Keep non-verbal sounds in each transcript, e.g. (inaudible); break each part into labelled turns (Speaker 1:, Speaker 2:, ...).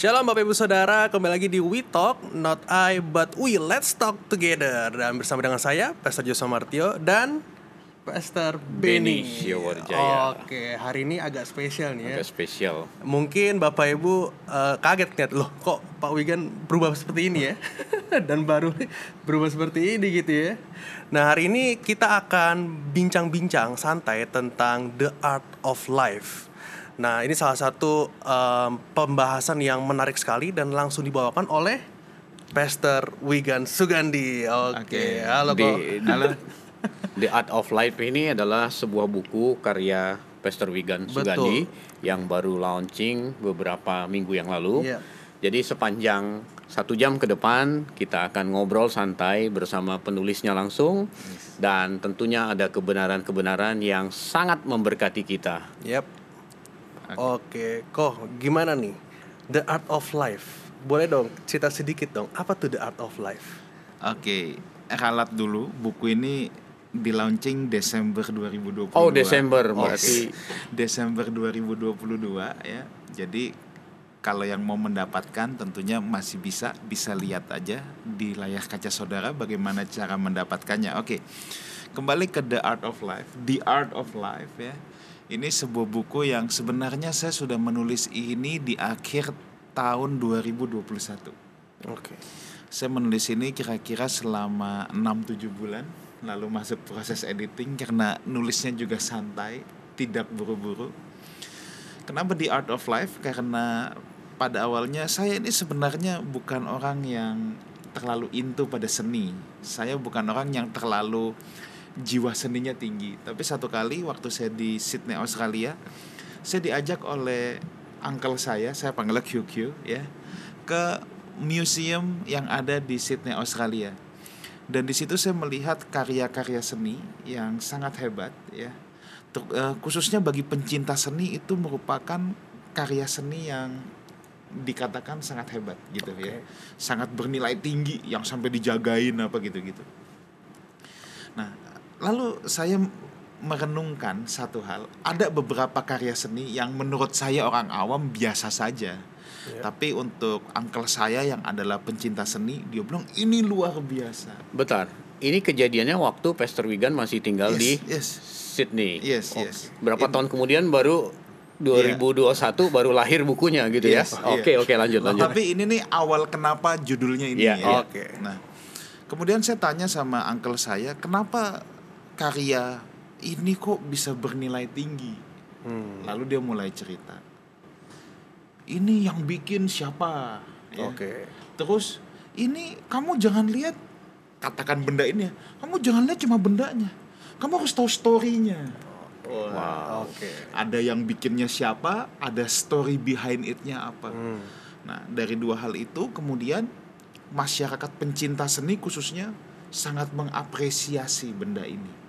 Speaker 1: Shalom Bapak Ibu Saudara, kembali lagi di We Talk, not I but we, let's talk together Dan bersama dengan saya, Pastor Joshua Martio dan Pastor Benny
Speaker 2: Wijaya.
Speaker 1: Oke, hari ini agak spesial nih ya
Speaker 2: Agak spesial.
Speaker 1: Mungkin Bapak Ibu eh, kaget lihat loh kok Pak Wigan berubah seperti ini ya (laughs) dan baru berubah seperti ini gitu ya. Nah hari ini kita akan bincang-bincang santai tentang the art of life. Nah ini salah satu em, pembahasan yang menarik sekali dan langsung dibawakan oleh Pastor Wigan Sugandi. Oke,
Speaker 3: Oke.
Speaker 1: halo
Speaker 2: Di, (laughs) halo. The Art of Life ini adalah sebuah buku karya Pastor Wigan
Speaker 1: Betul.
Speaker 2: Sugandi yang baru launching beberapa minggu yang lalu.
Speaker 1: Iya.
Speaker 2: Jadi sepanjang satu jam ke depan kita akan ngobrol santai bersama penulisnya langsung dan tentunya ada kebenaran-kebenaran yang sangat memberkati kita.
Speaker 1: Yep. Oke, kok gimana nih? The art of life. Boleh dong cerita sedikit dong. Apa tuh the art of life?
Speaker 3: Oke, ralat dulu. Buku ini di launching Desember 2022.
Speaker 2: Oh Desember berarti
Speaker 3: Desember 2022 ya. Jadi kalau yang mau mendapatkan tentunya masih bisa bisa lihat aja di layar kaca saudara bagaimana cara mendapatkannya. Oke. Kembali ke The Art of Life. The Art of Life ya. Ini sebuah buku yang sebenarnya saya sudah menulis ini di akhir tahun 2021.
Speaker 1: Oke.
Speaker 3: Saya menulis ini kira-kira selama 6-7 bulan Lalu masuk proses editing karena nulisnya juga santai Tidak buru-buru Kenapa di Art of Life? Karena pada awalnya saya ini sebenarnya bukan orang yang terlalu into pada seni Saya bukan orang yang terlalu jiwa seninya tinggi Tapi satu kali waktu saya di Sydney, Australia Saya diajak oleh uncle saya, saya panggilnya QQ ya Ke museum yang ada di Sydney, Australia. Dan di situ saya melihat karya-karya seni yang sangat hebat ya. Ter- eh, khususnya bagi pencinta seni itu merupakan karya seni yang dikatakan sangat hebat gitu ya. Sangat bernilai tinggi yang sampai dijagain apa gitu-gitu. Nah, lalu saya merenungkan satu hal, ada beberapa karya seni yang menurut saya orang awam biasa saja. Tapi untuk uncle saya yang adalah pencinta seni, dia bilang ini luar biasa.
Speaker 2: Bentar, ini kejadiannya waktu Pastor Wigan masih tinggal di
Speaker 3: yes.
Speaker 2: Sydney.
Speaker 3: Yes,
Speaker 2: Oh,
Speaker 3: yes.
Speaker 2: Berapa
Speaker 3: In-
Speaker 2: tahun kemudian baru 2021 baru lahir bukunya gitu
Speaker 3: Yes,
Speaker 2: ya. Oke,
Speaker 3: iya.
Speaker 2: oke lanjut lanjut.
Speaker 3: Tapi ini nih awal kenapa judulnya ini
Speaker 2: Iya,
Speaker 3: ya.
Speaker 2: iya.
Speaker 1: Oke.
Speaker 3: Nah, kemudian saya tanya sama uncle saya, kenapa karya ini kok bisa bernilai tinggi?
Speaker 1: Hmm.
Speaker 3: Lalu dia mulai cerita. Ini yang bikin siapa? Ya.
Speaker 1: Oke.
Speaker 3: Terus ini kamu jangan lihat katakan benda ini ya. Kamu jangan lihat cuma bendanya. Kamu harus tahu story-nya.
Speaker 1: Wow. Oke.
Speaker 3: Ada yang bikinnya siapa, ada story behind it-nya apa.
Speaker 1: Hmm.
Speaker 3: Nah, dari dua hal itu kemudian masyarakat pencinta seni khususnya sangat mengapresiasi benda ini.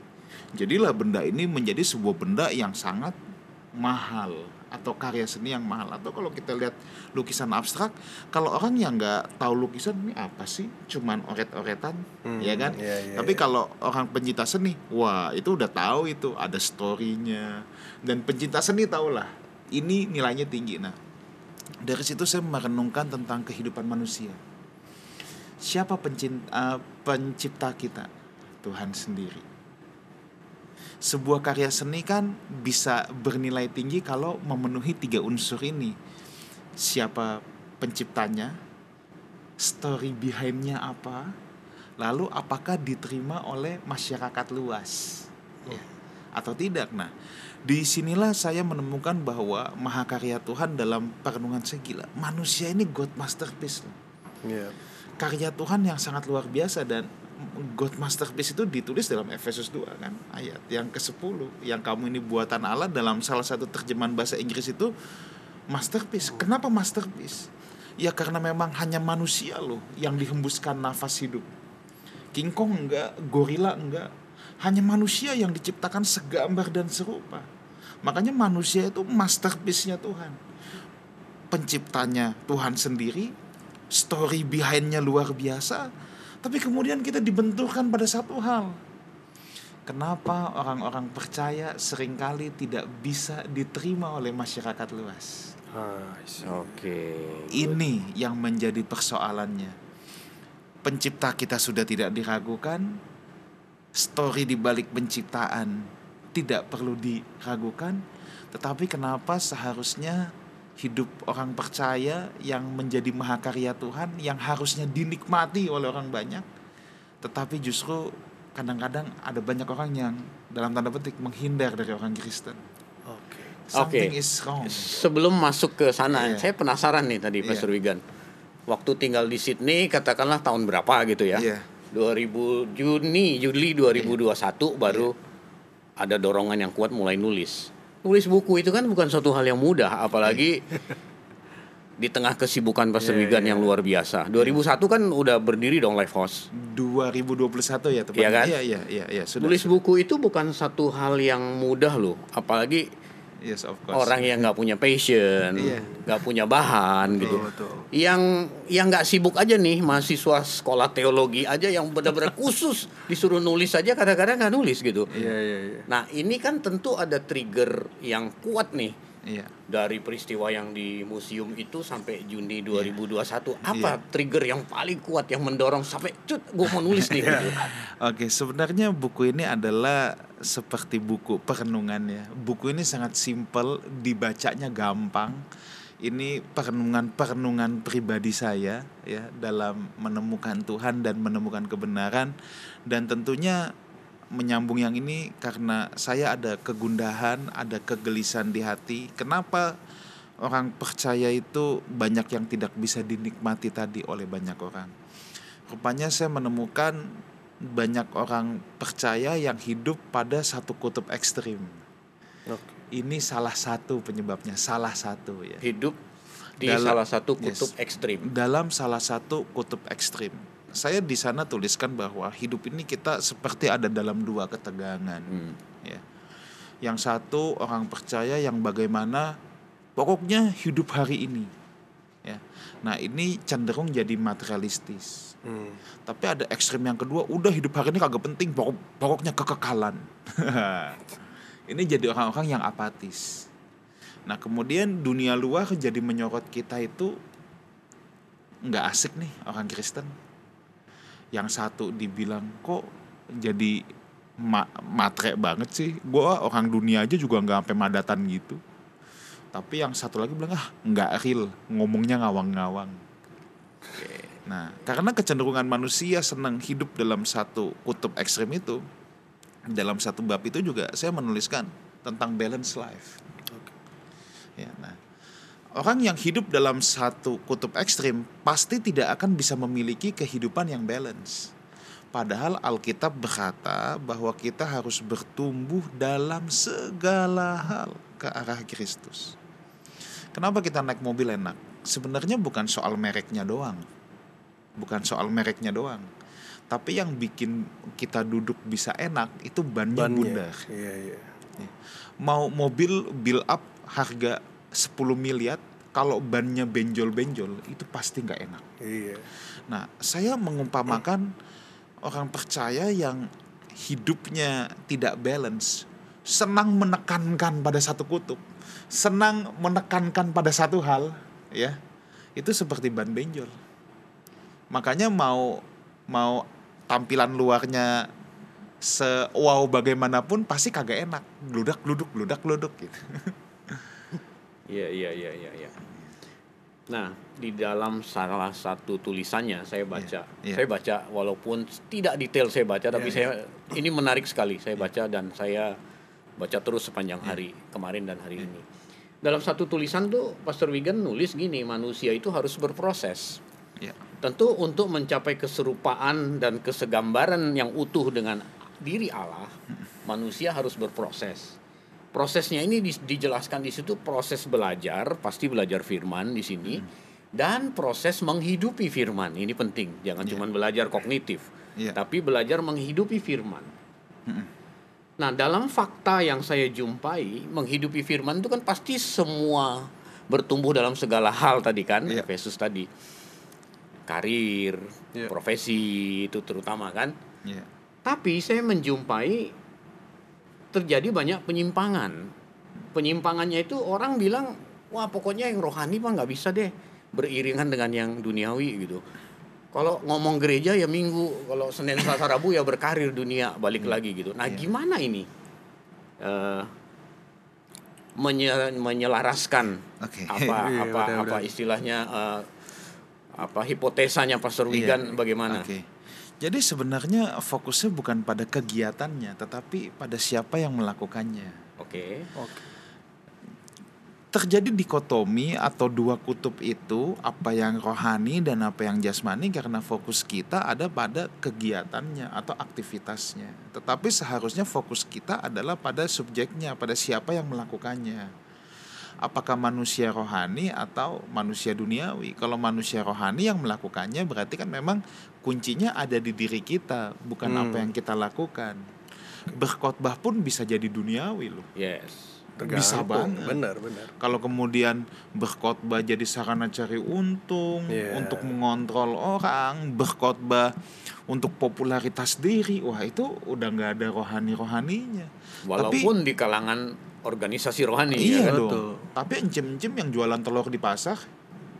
Speaker 3: Jadilah benda ini menjadi sebuah benda yang sangat mahal atau karya seni yang mahal atau kalau kita lihat lukisan abstrak kalau orang yang nggak tahu lukisan ini apa sih cuman oret-oretan
Speaker 1: Hmm,
Speaker 3: ya kan
Speaker 1: iya, iya,
Speaker 3: tapi
Speaker 1: iya.
Speaker 3: kalau orang pencinta seni wah itu udah tahu itu ada storynya dan pencinta seni tahulah ini nilainya tinggi nah dari situ saya merenungkan tentang kehidupan manusia. Siapa pencinta, pencipta kita? Tuhan sendiri. Sebuah karya seni kan bisa bernilai tinggi kalau memenuhi tiga unsur ini. Siapa penciptanya? Story behindnya apa? Lalu apakah diterima oleh masyarakat luas? Ya. Atau tidak? Nah, di sinilah saya menemukan bahwa mahakarya Tuhan dalam perenungan saya gila. Manusia ini God masterpiece. loh.
Speaker 1: Iya.
Speaker 3: Karya Tuhan yang sangat luar biasa dan God masterpiece itu ditulis dalam Efesus 2 kan ayat yang ke-10 yang kamu ini buatan Allah dalam salah satu terjemahan bahasa Inggris itu masterpiece. Kenapa masterpiece? Ya karena memang hanya manusia loh yang dihembuskan nafas hidup. King Kong enggak, gorila enggak. Hanya manusia yang diciptakan segambar dan serupa. Makanya manusia itu masterpiece-nya Tuhan. Penciptanya Tuhan sendiri, story behind-nya luar biasa, tapi kemudian kita dibenturkan pada satu hal. kenapa orang-orang percaya sering kali tidak bisa diterima oleh masyarakat luas.
Speaker 1: Ah, I see.
Speaker 2: Oke.
Speaker 3: Ini yang menjadi persoalannya. Pencipta kita sudah tidak diragukan, story di balik penciptaan tidak perlu diragukan, tetapi kenapa seharusnya hidup orang percaya yang menjadi mahakarya Tuhan yang harusnya dinikmati oleh orang banyak, tetapi justru kadang-kadang ada banyak orang yang dalam tanda petik menghindar dari orang Kristen.
Speaker 1: Oke.
Speaker 3: Something
Speaker 2: Oke.
Speaker 3: is wrong.
Speaker 2: Sebelum masuk ke sana,
Speaker 3: Iya.
Speaker 2: saya penasaran nih tadi
Speaker 3: Iya.
Speaker 2: Pastor Wigan. Waktu tinggal di Sydney, katakanlah tahun berapa gitu ya?
Speaker 3: Iya.
Speaker 2: 2000 Juni, Juli 2021 baru ada dorongan yang kuat mulai nulis. Nulis buku itu kan bukan suatu hal yang mudah, apalagi di tengah kesibukan
Speaker 1: Iya,
Speaker 2: Wigan
Speaker 1: iya.
Speaker 2: yang luar biasa. 2001 kan udah berdiri dong Life House.
Speaker 3: 2021 ya teman.
Speaker 2: Iya kan?
Speaker 3: Iya iya iya iya sudah.
Speaker 2: Nulis buku itu bukan satu hal yang mudah loh, apalagi
Speaker 3: Yes of course.
Speaker 2: orang yang nggak punya passion,
Speaker 3: Iya.
Speaker 2: nggak punya bahan gitu.
Speaker 1: betul.
Speaker 2: Yang yang nggak sibuk aja nih mahasiswa sekolah teologi aja yang benar-benar (laughs) khusus disuruh nulis aja kadang-kadang nggak nulis gitu.
Speaker 1: Iya, iya, iya.
Speaker 2: Nah ini kan tentu ada trigger yang kuat nih
Speaker 3: Iya.
Speaker 2: dari peristiwa yang di museum itu sampai Juni
Speaker 3: Iya.
Speaker 2: 2021. Apa trigger yang paling kuat yang mendorong sampai cut gue mau nulis nih gitu. (laughs)
Speaker 3: Oke, sebenarnya buku ini adalah seperti buku perenungan ya. Buku ini sangat simpel, dibacanya gampang. Ini perenungan-perenungan pribadi saya ya dalam menemukan Tuhan dan menemukan kebenaran dan tentunya menyambung yang ini karena saya ada kegundahan, ada kegelisahan di hati. Kenapa orang percaya itu banyak yang tidak bisa dinikmati tadi oleh banyak orang? Rupanya saya menemukan banyak orang percaya yang hidup pada satu kutub ekstrim.
Speaker 1: Oke.
Speaker 3: Ini salah satu penyebabnya, salah satu ya.
Speaker 2: Hidup di
Speaker 3: Dalam-
Speaker 2: salah satu kutub
Speaker 3: yes.
Speaker 2: ekstrim.
Speaker 3: Dalam salah satu kutub ekstrim. Saya di sana tuliskan bahwa hidup ini kita seperti ada dalam dua ketegangan.
Speaker 2: Hmm.
Speaker 3: Ya. Yang satu orang percaya yang bagaimana pokoknya hidup hari ini. Ya. Nah ini cenderung jadi materialistis.
Speaker 1: Hmm.
Speaker 3: Tapi ada ekstrim yang kedua, udah hidup hari ini kagak penting, pokok, pokoknya kekekalan. (laughs) ini jadi orang-orang yang apatis. Nah kemudian dunia luar jadi menyorot kita itu nggak asik nih orang Kristen. Yang satu dibilang kok jadi ma matre banget sih. Gua orang dunia aja juga nggak sampai madatan gitu. Tapi yang satu lagi bilang ah nggak real, ngomongnya ngawang-ngawang. Nah, karena kecenderungan manusia senang hidup dalam satu kutub ekstrim itu, dalam satu bab itu juga saya menuliskan tentang balance life. Ya, nah, orang yang hidup dalam satu kutub ekstrim pasti tidak akan bisa memiliki kehidupan yang balance. Padahal Alkitab berkata bahwa kita harus bertumbuh dalam segala hal ke arah Kristus. Kenapa kita naik mobil enak? Sebenarnya bukan soal mereknya doang. Bukan soal mereknya doang. Tapi yang bikin kita duduk bisa enak itu bannya,
Speaker 1: Bannya.
Speaker 3: bundar.
Speaker 1: Iya, iya.
Speaker 3: Mau mobil build up harga 10 miliar kalau bannya benjol-benjol itu pasti nggak enak.
Speaker 1: Iya.
Speaker 3: Nah, saya mengumpamakan orang percaya yang hidupnya tidak balance, senang menekankan pada satu kutub, senang menekankan pada satu hal, ya. Itu seperti ban benjol. Makanya mau mau tampilan luarnya se wow bagaimanapun pasti kagak enak. Gludak gluduk gludak gluduk gitu. (laughs)
Speaker 2: Iya iya iya iya. iya. Nah di dalam salah satu tulisannya saya baca,
Speaker 3: Iya, iya.
Speaker 2: saya baca walaupun tidak detail saya baca, tapi
Speaker 1: Iya,
Speaker 2: saya (clears throat) ini menarik sekali saya baca dan saya baca terus sepanjang hari kemarin dan hari ini. Dalam satu tulisan tuh Pastor Wigan nulis gini, manusia itu harus berproses.
Speaker 3: Ya.
Speaker 2: Tentu untuk mencapai keserupaan dan kesegambaran yang utuh dengan diri Allah, manusia harus berproses. Prosesnya ini di- dijelaskan di situ proses belajar, pasti belajar firman di sini, dan proses menghidupi firman. Ini penting, jangan cuma belajar kognitif,
Speaker 3: Iya.
Speaker 2: tapi belajar menghidupi firman. Nah, dalam fakta yang saya jumpai, menghidupi firman itu kan pasti semua bertumbuh dalam segala hal tadi kan,
Speaker 3: Iya.
Speaker 2: Efesus tadi. Karir,
Speaker 1: Iya.
Speaker 2: profesi itu terutama kan.
Speaker 3: Ya.
Speaker 2: Tapi saya menjumpai terjadi banyak penyimpangan. Penyimpangannya itu orang bilang, wah pokoknya yang rohani mah nggak bisa deh beriringan dengan yang duniawi gitu. Kalau ngomong gereja ya minggu, kalau Senin Selasa Rabu ya berkarir dunia balik lagi gitu. Nah gimana ini Eh, menye- menyelaraskan
Speaker 3: Oke.
Speaker 2: apa (laughs)
Speaker 1: Iya,
Speaker 2: apa
Speaker 1: benar,
Speaker 2: apa istilahnya eh, apa hipotesanya Pastor
Speaker 3: Iya.
Speaker 2: Wigan bagaimana?
Speaker 3: Oke. Jadi sebenarnya fokusnya bukan pada kegiatannya, tetapi pada siapa yang melakukannya.
Speaker 2: Oke.
Speaker 1: Oke.
Speaker 3: Terjadi dikotomi atau dua kutub itu, apa yang rohani dan apa yang jasmani karena fokus kita ada pada kegiatannya atau aktivitasnya. Tetapi seharusnya fokus kita adalah pada subjeknya, pada siapa yang melakukannya. Apakah manusia rohani atau manusia duniawi? Kalau manusia rohani yang melakukannya berarti kan memang kuncinya ada di diri kita, bukan
Speaker 1: Hmm.
Speaker 3: apa yang kita lakukan. Berkhotbah pun bisa jadi duniawi loh.
Speaker 2: Yes.
Speaker 3: Bisa
Speaker 1: Tergantung.
Speaker 3: banget.
Speaker 1: Benar, benar.
Speaker 3: Kalau kemudian berkhotbah jadi sarana cari untung,
Speaker 1: Iya.
Speaker 3: untuk mengontrol orang, berkhotbah untuk popularitas diri, wah itu udah nggak ada rohani-rohaninya.
Speaker 2: Walaupun di kalangan organisasi rohani
Speaker 3: iya
Speaker 2: ya kan?
Speaker 3: dong.
Speaker 1: Betul.
Speaker 3: Tapi encim-encim yang jualan telur di pasar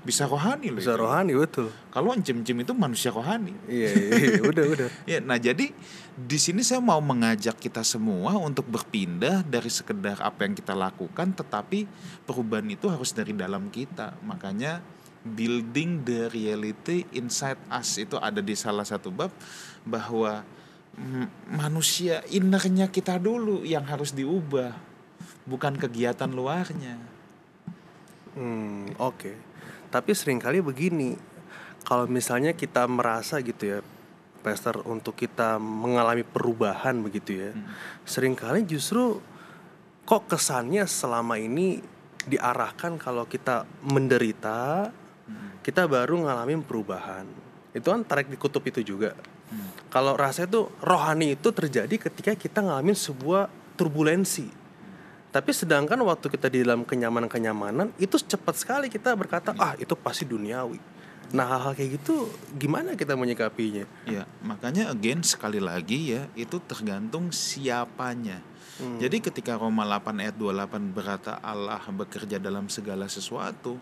Speaker 3: bisa rohani loh.
Speaker 1: Bisa
Speaker 3: itu.
Speaker 1: rohani betul.
Speaker 3: Kalau encim-encim itu manusia rohani.
Speaker 1: Iya, iya, iya, udah, udah. (laughs)
Speaker 3: Ya, nah jadi di sini saya mau mengajak kita semua untuk berpindah dari sekedar apa yang kita lakukan, tetapi perubahan itu harus dari dalam kita. Makanya building the reality inside us itu ada di salah satu bab bahwa manusia innernya kita dulu yang harus diubah, bukan kegiatan luarnya.
Speaker 1: Hmm, oke. Tapi sering kali begini, kalau misalnya kita merasa gitu ya, Pastor, untuk kita mengalami perubahan begitu ya, sering kali justru kok kesannya selama ini diarahkan kalau kita menderita, kita baru ngalamin perubahan. Itu kan tarik di kutub itu juga. Kalau rasanya tuh rohani itu terjadi ketika kita ngalamin sebuah turbulensi. Tapi sedangkan waktu kita di dalam kenyamanan-kenyamanan itu cepat sekali kita berkata ah itu pasti duniawi. Nah hal-hal kayak gitu gimana kita menyikapinya?
Speaker 3: Ya, makanya again sekali lagi ya, itu tergantung siapanya. Jadi ketika Roma 8 ayat 28 berkata Allah bekerja dalam segala sesuatu,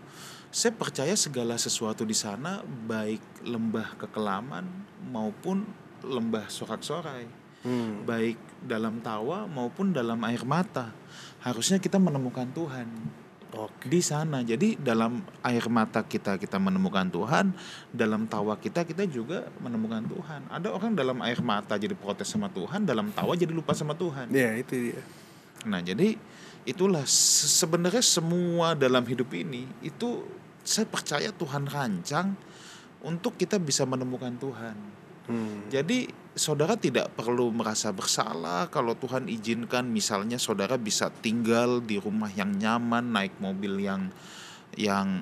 Speaker 3: saya percaya segala sesuatu di sana baik lembah kekelaman maupun lembah sorak-sorai,
Speaker 1: Hmm.
Speaker 3: baik dalam tawa maupun dalam air mata. Harusnya kita menemukan Tuhan
Speaker 1: Oke.
Speaker 3: di sana. Jadi dalam air mata kita kita menemukan Tuhan, dalam tawa kita kita juga menemukan Tuhan. Ada orang dalam air mata jadi protes sama Tuhan, dalam tawa jadi lupa sama Tuhan.
Speaker 1: Ya itu dia.
Speaker 3: Nah, jadi itulah se- sebenarnya semua dalam hidup ini itu saya percaya Tuhan rancang untuk kita bisa menemukan Tuhan.
Speaker 1: Hmm.
Speaker 3: Jadi saudara tidak perlu merasa bersalah kalau Tuhan izinkan misalnya saudara bisa tinggal di rumah yang nyaman, naik mobil yang yang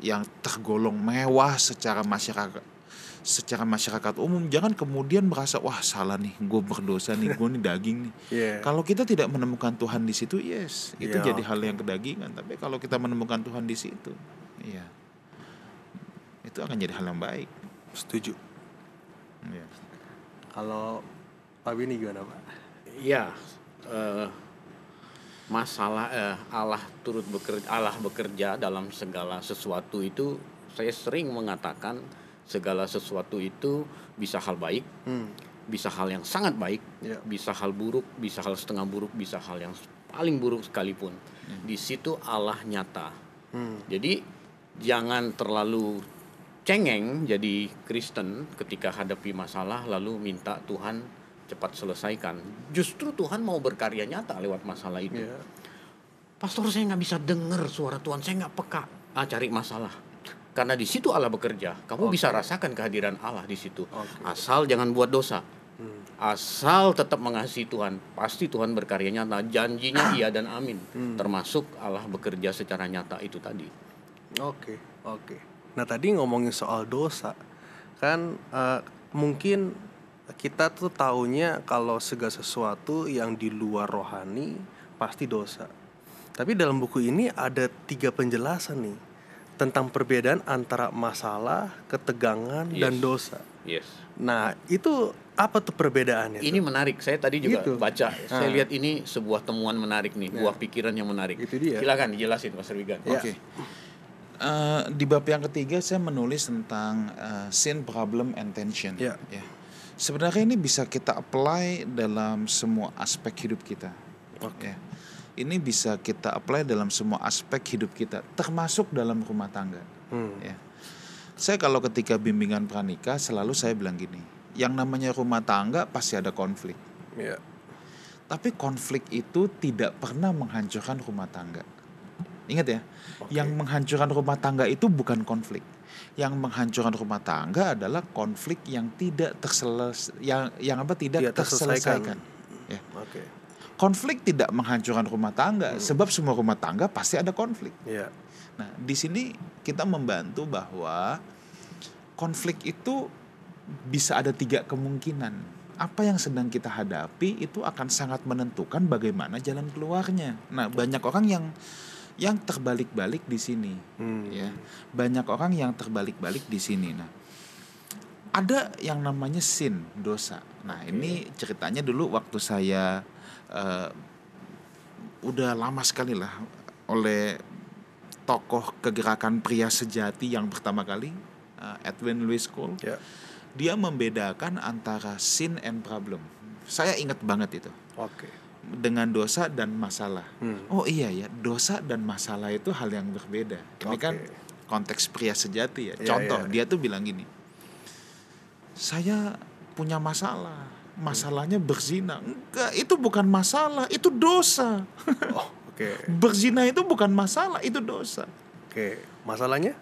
Speaker 3: yang tergolong mewah secara masyarakat secara masyarakat umum jangan kemudian merasa wah salah nih gue berdosa nih gue nih daging nih (laughs)
Speaker 1: Iya.
Speaker 3: kalau kita tidak menemukan Tuhan di situ yes itu
Speaker 1: Iya.
Speaker 3: jadi hal yang kedagingan tapi kalau kita menemukan Tuhan di situ iya itu akan jadi hal yang baik
Speaker 1: Setuju.
Speaker 3: Iya.
Speaker 1: Kalau Pak Bini gimana Pak?
Speaker 2: Ya, eh, masalah eh, Allah turut bekerja, Allah bekerja dalam segala sesuatu itu saya sering mengatakan segala sesuatu itu bisa hal baik,
Speaker 1: Hmm.
Speaker 2: bisa hal yang sangat baik,
Speaker 1: Ya.
Speaker 2: bisa hal buruk, bisa hal setengah buruk, bisa hal yang paling buruk sekalipun. Di situ Allah nyata.
Speaker 1: Hmm.
Speaker 2: Jadi jangan terlalu cengeng jadi Kristen ketika hadapi masalah lalu minta Tuhan cepat selesaikan. Justru Tuhan mau berkarya nyata lewat masalah itu.
Speaker 1: Ya.
Speaker 2: Pastor saya nggak bisa dengar suara Tuhan, saya nggak peka. Ah cari masalah. Karena di situ Allah bekerja. Kamu bisa rasakan kehadiran Allah di situ.
Speaker 1: Oke.
Speaker 2: Asal jangan buat dosa.
Speaker 1: Hmm.
Speaker 2: Asal tetap mengasihi Tuhan, pasti Tuhan berkarya nyata. Janjinya (clears throat) iya dan amin.
Speaker 1: Hmm.
Speaker 2: Termasuk Allah bekerja secara nyata itu tadi.
Speaker 1: Oke, oke. Nah tadi ngomongin soal dosa, kan eh, mungkin kita tuh taunya kalau segala sesuatu yang di luar rohani pasti dosa. Tapi dalam buku ini ada tiga penjelasan nih tentang perbedaan antara masalah, ketegangan, dan
Speaker 2: Yes.
Speaker 1: dosa.
Speaker 2: Yes.
Speaker 1: Nah, itu apa tuh perbedaannya?
Speaker 2: Ini
Speaker 1: tuh?
Speaker 2: menarik. Saya tadi juga
Speaker 1: Gitu.
Speaker 2: baca. Saya
Speaker 1: Ah.
Speaker 2: lihat ini sebuah temuan menarik nih, buah pikiran yang menarik.
Speaker 1: Itu dia.
Speaker 2: Silakan dijelasin Mas Wigan.
Speaker 1: Ya.
Speaker 3: Oke. Eh, di bab yang ketiga saya menulis tentang eh, sin, problem, and tension.
Speaker 1: Ya.
Speaker 3: Sebenarnya ini bisa kita apply dalam semua aspek hidup kita.
Speaker 1: Oke.
Speaker 3: Ya. Ini bisa kita apply dalam semua aspek hidup kita, termasuk dalam rumah tangga.
Speaker 1: Hmm.
Speaker 3: Ya. Saya kalau ketika bimbingan pranikah selalu saya bilang gini, yang namanya rumah tangga pasti ada konflik.
Speaker 1: Ya.
Speaker 3: Tapi konflik itu tidak pernah menghancurkan rumah tangga. Ingat ya, yang menghancurkan rumah tangga itu bukan konflik. Yang menghancurkan rumah tangga adalah konflik yang tidak terseles yang yang apa tidak,
Speaker 1: Tidak terselesaikan.
Speaker 3: terselesaikan. Ya.
Speaker 1: Oke.
Speaker 3: Konflik tidak menghancurkan rumah tangga sebab semua rumah tangga pasti ada konflik.
Speaker 1: Ya.
Speaker 3: Nah, di sini kita membantu bahwa konflik itu bisa ada tiga kemungkinan. Apa yang sedang kita hadapi itu akan sangat menentukan bagaimana jalan keluarnya. Nah, banyak orang yang yang terbalik-balik di sini,
Speaker 1: Hmm.
Speaker 3: ya. Banyak orang yang terbalik-balik di sini. Nah, ada yang namanya sin, dosa. Nah, ini ceritanya dulu waktu saya eh, udah lama sekali lah oleh tokoh kegerakan pria sejati yang pertama kali uh, Edwin Lewis Cole
Speaker 1: Ya.
Speaker 3: dia membedakan antara sin and problem saya ingat banget itu
Speaker 1: Oke.
Speaker 3: Dengan dosa dan masalah
Speaker 1: Hmm.
Speaker 3: oh iya ya dosa dan masalah itu hal yang berbeda ini kan
Speaker 1: Oke.
Speaker 3: konteks pria sejati ya
Speaker 1: Iya,
Speaker 3: contoh
Speaker 1: iya.
Speaker 3: dia tuh bilang gini saya punya masalah masalahnya berzina enggak itu bukan masalah itu dosa (laughs)
Speaker 1: Oh, oke.
Speaker 3: berzina itu bukan masalah itu dosa
Speaker 1: Oke. Masalahnya?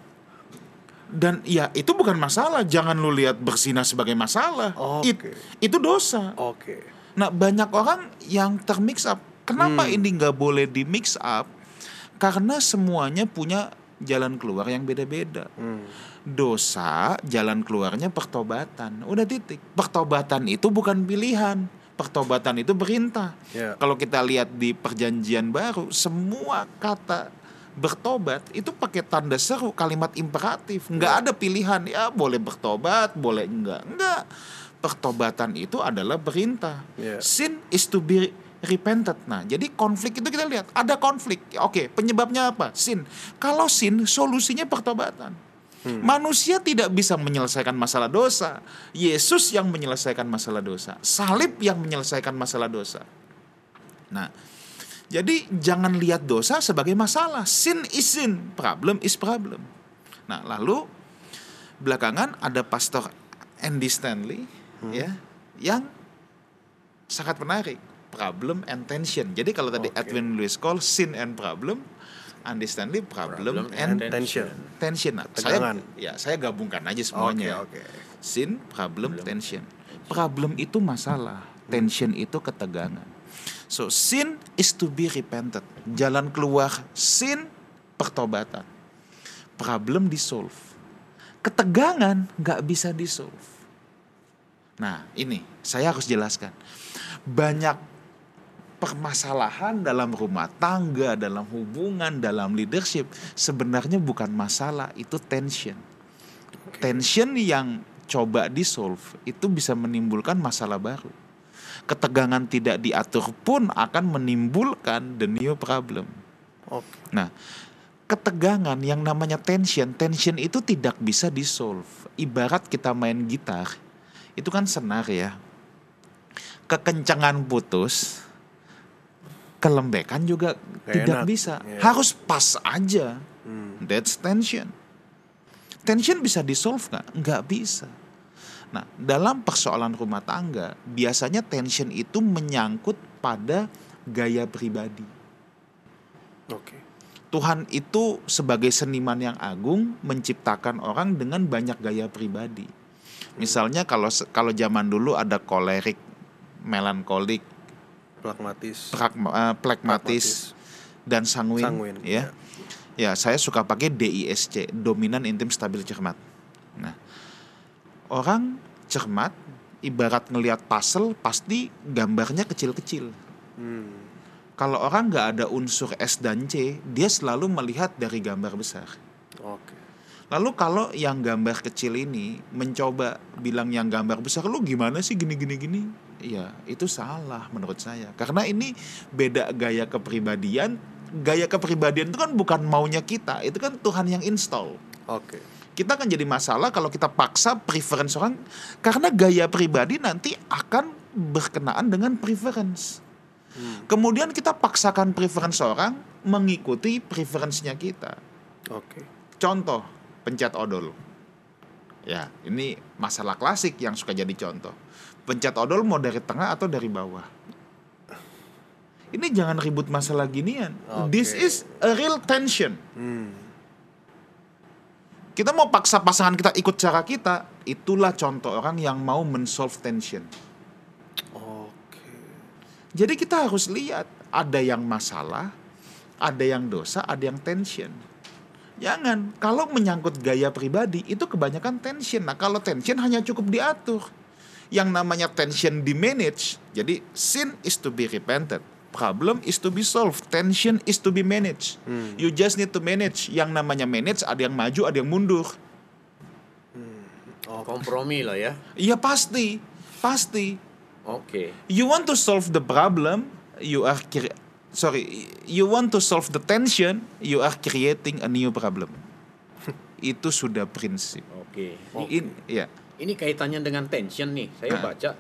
Speaker 3: dan ya itu bukan masalah jangan lu lihat berzina sebagai masalah
Speaker 1: Oke.
Speaker 3: It- itu dosa
Speaker 1: Oke.
Speaker 3: Nah banyak orang yang termix up. Kenapa
Speaker 1: Hmm.
Speaker 3: ini nggak boleh di mix up? Karena semuanya punya jalan keluar yang beda-beda.
Speaker 1: Hmm.
Speaker 3: dosa jalan keluarnya pertobatan. Udah titik. Pertobatan itu bukan pilihan. Pertobatan itu perintah.
Speaker 1: Ya.
Speaker 3: kalau kita lihat di perjanjian baru semua kata bertobat itu pakai tanda seru kalimat imperatif. Nggak ada pilihan. Ya boleh bertobat boleh enggak enggak pertobatan itu adalah perintah
Speaker 1: Ya.
Speaker 3: sin is to be repented nah jadi konflik itu kita lihat ada konflik oke penyebabnya apa sin kalau sin solusinya pertobatan Manusia tidak bisa menyelesaikan masalah dosa. Yesus yang menyelesaikan masalah dosa. Salib yang menyelesaikan masalah dosa. Nah, jadi jangan lihat dosa sebagai masalah. Sin is sin, problem is problem. Nah, lalu belakangan ada pastor Andy Stanley ya yang sangat menarik, problem and tension. Jadi kalau tadi
Speaker 1: Oke.
Speaker 3: Edwin Lewis Cole sin and problem, Andy Stanley problem,
Speaker 2: Problem
Speaker 3: and
Speaker 2: and
Speaker 1: Tension.
Speaker 3: tension. Nah, saya ya saya gabungkan aja semuanya.
Speaker 1: oke.
Speaker 3: Sin, problem, tension. Problem itu masalah, tension itu ketegangan. So sin is to be repented. Jalan keluar sin pertobatan. Problem disolve. Ketegangan nggak bisa disolve. Nah ini saya harus jelaskan. Banyak permasalahan dalam rumah tangga, dalam hubungan, dalam leadership sebenarnya bukan masalah, itu tension. Tension yang coba disolve itu bisa menimbulkan masalah baru. Ketegangan tidak diatur pun akan menimbulkan the new problem. Nah, ketegangan yang namanya tension, tension itu tidak bisa disolve. Ibarat kita main gitar, itu kan senar ya. Kekencangan putus, kelembekan juga
Speaker 1: Nggak
Speaker 3: tidak
Speaker 1: enak.
Speaker 3: bisa.
Speaker 1: Iya.
Speaker 3: Harus pas aja.
Speaker 1: Hmm.
Speaker 3: That's tension. Tension bisa disolve nggak? Nggak bisa. Nah, dalam persoalan rumah tangga, biasanya tension itu menyangkut pada gaya pribadi.
Speaker 1: Oke.
Speaker 3: Tuhan itu sebagai seniman yang agung menciptakan orang dengan banyak gaya pribadi. Misalnya kalau kalau zaman dulu ada kolerik, melankolik,
Speaker 1: Pragmatis.
Speaker 3: pragma- eh, plekmatis, dan sanguin,
Speaker 1: Sanguin,
Speaker 3: ya. Ya, saya suka pakai DISC, dominan intim stabil cermat. Nah, orang cermat ibarat ngelihat puzzle pasti gambarnya kecil-kecil.
Speaker 1: Hmm.
Speaker 3: Kalau orang nggak ada unsur S dan C, dia selalu melihat dari gambar besar.
Speaker 1: Oke.
Speaker 3: Lalu kalau yang gambar kecil ini mencoba bilang yang gambar besar lu gimana sih gini gini gini? Iya, itu salah menurut saya. Karena ini beda gaya kepribadian. Gaya kepribadian itu kan bukan maunya kita, itu kan Tuhan yang install.
Speaker 1: Oke.
Speaker 3: Kita akan jadi masalah kalau kita paksa preference orang karena gaya pribadi nanti akan berkenaan dengan preference. Kemudian kita paksakan preference orang mengikuti preference-nya kita.
Speaker 1: Oke.
Speaker 3: Contoh, pencet odol. Ya, ini masalah klasik yang suka jadi contoh. Pencet odol mau dari tengah atau dari bawah. Ini jangan ribut masalah ginian.
Speaker 1: Oke.
Speaker 3: This is a real tension.
Speaker 1: Hmm.
Speaker 3: Kita mau paksa pasangan kita ikut cara kita, itulah contoh orang yang mau men-solve tension.
Speaker 1: Oke.
Speaker 3: Jadi kita harus lihat ada yang masalah, ada yang dosa, ada yang tension. Jangan, kalau menyangkut gaya pribadi itu kebanyakan tension. Nah, kalau tension hanya cukup diatur. Yang namanya tension di manage. Jadi sin is to be repented. Problem is to be solved. Tension is to be managed. You just need to manage. Yang namanya manage ada yang maju, ada yang mundur.
Speaker 2: Kompromi lah ya.
Speaker 3: Iya pasti, pasti.
Speaker 2: Oke.
Speaker 3: you want to solve the problem you are sorry you want to solve the tension you are creating a new problem (laughs) itu sudah prinsip
Speaker 2: Oke.
Speaker 3: In, ya
Speaker 2: Ini kaitannya dengan tension nih. Saya
Speaker 3: Ah.
Speaker 2: baca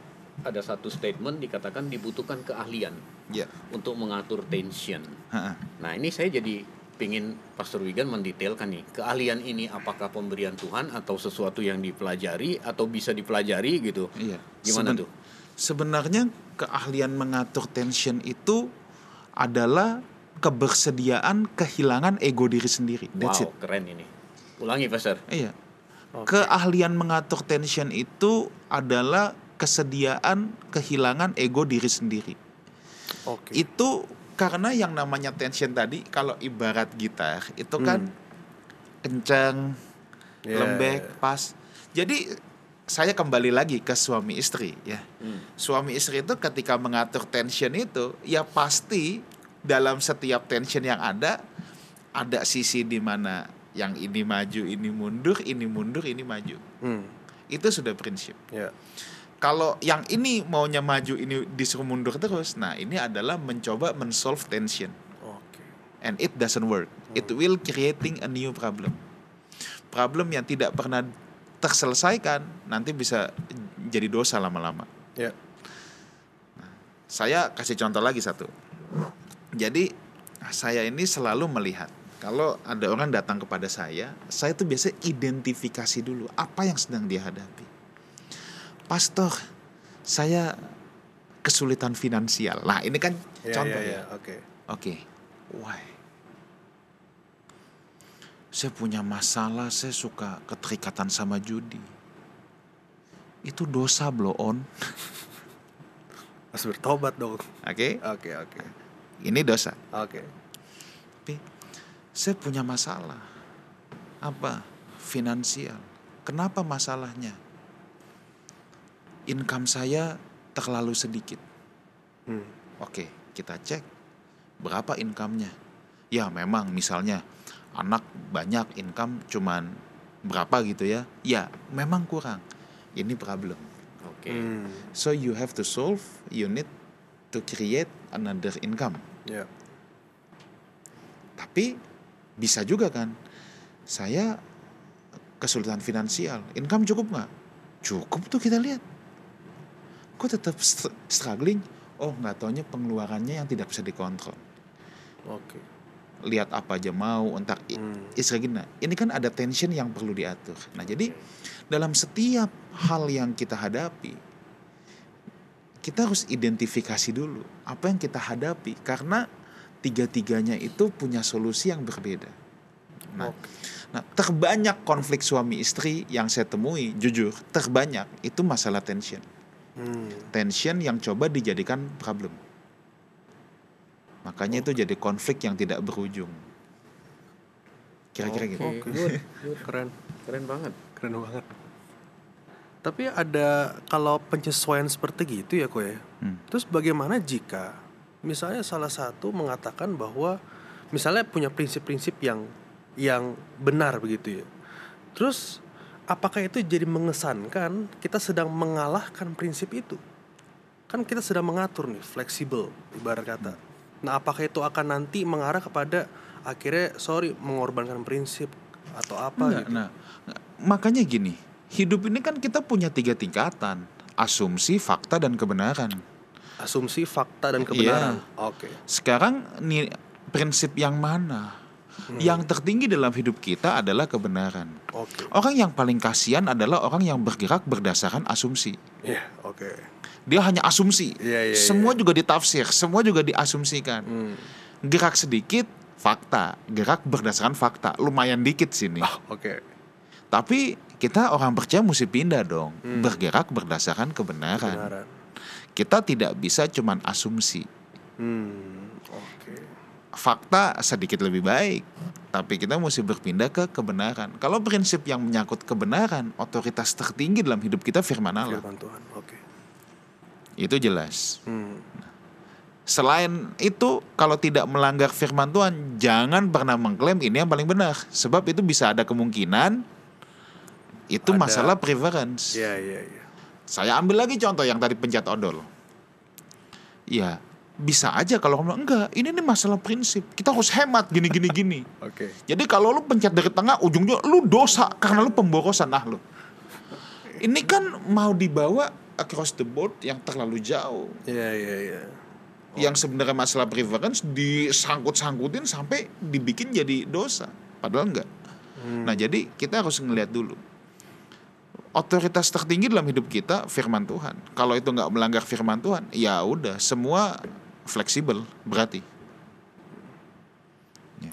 Speaker 2: ada satu statement dikatakan dibutuhkan keahlian
Speaker 3: ya
Speaker 2: untuk mengatur tension.
Speaker 3: Ha-ha.
Speaker 2: Nah ini saya jadi pingin Pastor Wigan mendetailkan nih keahlian ini apakah pemberian Tuhan atau sesuatu yang dipelajari atau bisa dipelajari gitu.
Speaker 3: iya
Speaker 2: Gimana
Speaker 3: Seben-
Speaker 2: tuh?
Speaker 3: sebenarnya keahlian mengatur tension itu adalah kebersediaan kehilangan ego diri sendiri that's
Speaker 2: wow
Speaker 3: it
Speaker 2: keren ini. Ulangi Pastor.
Speaker 3: iya
Speaker 1: Oke.
Speaker 3: keahlian mengatur tension itu adalah kesediaan kehilangan ego diri sendiri
Speaker 1: Oke.
Speaker 3: itu karena yang namanya tension tadi kalau ibarat gitar itu kan kencang
Speaker 1: Yeah.
Speaker 3: lembek pas jadi saya kembali lagi ke suami istri ya
Speaker 2: Hmm.
Speaker 3: suami istri itu ketika mengatur tension itu ya pasti dalam setiap tension yang ada ada sisi di mana yang ini maju ini mundur ini mundur ini maju
Speaker 1: Hmm.
Speaker 3: itu sudah prinsip
Speaker 1: Ya.
Speaker 3: kalau yang ini maunya maju ini disuruh mundur terus nah ini adalah mencoba men-solve tension
Speaker 1: Oke.
Speaker 3: and it doesn't work it will creating a new problem problem yang tidak pernah terselesaikan nanti bisa jadi dosa lama-lama
Speaker 1: Ya.
Speaker 3: saya kasih contoh lagi satu jadi saya ini selalu melihat kalau ada orang datang kepada saya saya tuh biasa identifikasi dulu apa yang sedang dia hadapi pastor saya kesulitan finansial nah ini kan
Speaker 1: Ya,
Speaker 3: contoh
Speaker 1: ya,
Speaker 3: ya
Speaker 1: ya. Oke.
Speaker 3: Oke, why? Saya punya masalah, saya suka keterikatan sama judi. Itu dosa blow on.
Speaker 1: Harus bertobat dong.
Speaker 3: Oke,
Speaker 1: Oke, oke.
Speaker 3: Ini dosa.
Speaker 1: Oke.
Speaker 3: Tapi saya punya masalah. Apa? Finansial. Kenapa masalahnya? Income saya terlalu sedikit.
Speaker 1: Hmm.
Speaker 3: Oke, kita cek berapa income-nya. Ya, memang misalnya anak banyak income cuman berapa gitu ya. Ya, memang kurang. Ini problem.
Speaker 2: Oke.
Speaker 1: Hmm.
Speaker 3: So you have to solve, you need to create another income.
Speaker 1: Ya.
Speaker 3: Tapi bisa juga kan, saya kesulitan finansial, income cukup nggak? Cukup tuh kita lihat. Kok tetap str- struggling? Oh nggak taunya pengeluarannya yang tidak bisa dikontrol.
Speaker 1: Oke.
Speaker 3: Lihat apa aja mau, entar
Speaker 1: Hmm.
Speaker 3: istri gini. Ini kan ada tension yang perlu diatur. Nah jadi dalam setiap hal yang kita hadapi, kita harus identifikasi dulu apa yang kita hadapi karena tiga-tiganya itu punya solusi yang berbeda. Nah, nah terbanyak konflik suami istri yang saya temui, jujur, terbanyak itu masalah tension.
Speaker 1: Hmm.
Speaker 3: Tension yang coba dijadikan problem. Makanya itu jadi konflik yang tidak berujung. Kira-kira gitu.
Speaker 2: Oke,
Speaker 1: Oke.
Speaker 2: good, good.
Speaker 1: Keren.
Speaker 2: Keren banget.
Speaker 1: Keren banget. Tapi ada kalau penyesuaian seperti gitu ya kok ya.
Speaker 3: Hmm.
Speaker 1: Terus bagaimana jika misalnya salah satu mengatakan bahwa misalnya punya prinsip-prinsip yang yang benar begitu ya. Terus apakah itu jadi mengesankan kita sedang mengalahkan prinsip itu? Kan kita sedang mengatur nih, fleksibel ibarat kata. Nah, apakah itu akan nanti mengarah kepada akhirnya sorry mengorbankan prinsip atau apa
Speaker 3: Enggak,
Speaker 1: gitu?
Speaker 3: nah, makanya gini, hidup ini kan kita punya tiga tingkatan, asumsi, fakta, dan kebenaran.
Speaker 1: Asumsi, fakta dan
Speaker 3: Iya.
Speaker 1: kebenaran. Oke.
Speaker 3: Sekarang nih prinsip yang mana?
Speaker 1: Hmm.
Speaker 3: Yang tertinggi dalam hidup kita adalah kebenaran.
Speaker 1: Oke.
Speaker 3: Orang yang paling kasihan adalah orang yang bergerak berdasarkan asumsi.
Speaker 1: Iya, oke.
Speaker 3: Dia hanya asumsi.
Speaker 1: Iya, iya,
Speaker 3: semua juga ditafsir, semua juga diasumsikan.
Speaker 1: Hmm.
Speaker 3: Gerak sedikit, fakta. Gerak berdasarkan fakta. Lumayan dikit sini.
Speaker 1: Ah, oke.
Speaker 3: Tapi kita orang percaya mesti pindah dong. Bergerak berdasarkan kebenaran.
Speaker 1: Kebenaran.
Speaker 3: Kita tidak bisa cuman asumsi.
Speaker 1: Hmm. Oke.
Speaker 3: Fakta sedikit lebih baik. Tapi kita mesti berpindah ke kebenaran. Kalau prinsip yang menyangkut kebenaran, otoritas tertinggi dalam hidup kita firman Allah.
Speaker 1: Firman Tuhan. Oke.
Speaker 3: Itu jelas.
Speaker 1: Hmm.
Speaker 3: Selain itu, kalau tidak melanggar firman Tuhan, jangan pernah mengklaim ini yang paling benar. Sebab itu bisa ada kemungkinan itu
Speaker 1: Ada.
Speaker 3: masalah preference.
Speaker 1: Iya, iya, iya.
Speaker 3: Saya ambil lagi contoh yang tadi pencet odol. Ya, bisa aja kalau kamu enggak, ini nih masalah prinsip. Kita harus hemat gini gini gini. (laughs)
Speaker 1: Oke.
Speaker 3: Jadi kalau lu pencet dari tengah ujungnya lu dosa karena lu pemborosan nah lu. Ini kan mau dibawa across the board yang terlalu jauh.
Speaker 1: Iya, iya, iya.
Speaker 3: Yang sebenarnya masalah preference disangkut-sangkutin sampai dibikin jadi dosa. Padahal enggak. Nah, jadi kita harus ngelihat dulu. Otoritas tertinggi dalam hidup kita firman Tuhan. Kalau itu nggak melanggar firman Tuhan, ya udah semua fleksibel berarti.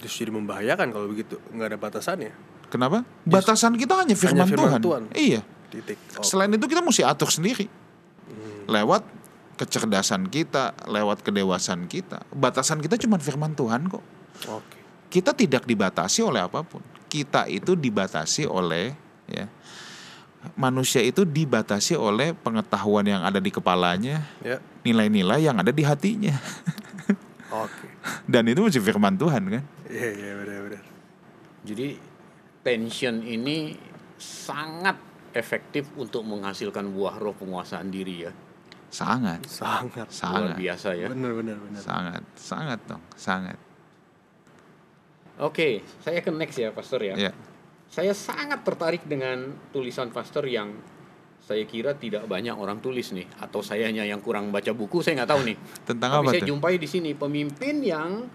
Speaker 1: Terus jadi membahayakan kalau begitu, nggak ada batasannya.
Speaker 3: Kenapa? Batasan kita hanya firman,
Speaker 1: firman
Speaker 3: Tuhan.
Speaker 1: Tuhan.
Speaker 3: Iya.
Speaker 1: Titik. Oh,
Speaker 3: Selain itu kita mesti atur sendiri. Lewat kecerdasan kita, lewat kedewasaan kita. Batasan kita cuma firman Tuhan kok.
Speaker 1: Oke.
Speaker 3: Kita tidak dibatasi oleh apa pun. Kita itu dibatasi oleh ya. Manusia itu dibatasi oleh pengetahuan yang ada di kepalanya,
Speaker 1: Ya.
Speaker 3: nilai-nilai yang ada di hatinya. (laughs)
Speaker 1: Oke.
Speaker 3: Dan itu mesti firman Tuhan kan?
Speaker 1: Iya, iya, benar-benar.
Speaker 2: Jadi tension ini sangat efektif untuk menghasilkan buah roh penguasaan diri ya.
Speaker 3: Sangat,
Speaker 1: Sangat.
Speaker 2: Luar
Speaker 3: sangat,
Speaker 2: biasa ya.
Speaker 1: Benar, benar, benar.
Speaker 3: sangat, sangat dong, sangat.
Speaker 2: Oke, saya ke next ya, Pastor ya.
Speaker 3: Ya.
Speaker 2: Saya sangat tertarik dengan tulisan Pastor yang saya kira tidak banyak orang tulis nih, atau sayanya yang kurang baca buku, saya nggak tahu nih. (laughs)
Speaker 3: Tentang
Speaker 2: Tapi
Speaker 3: apa
Speaker 2: saya
Speaker 3: tuh?
Speaker 2: jumpai di sini pemimpin yang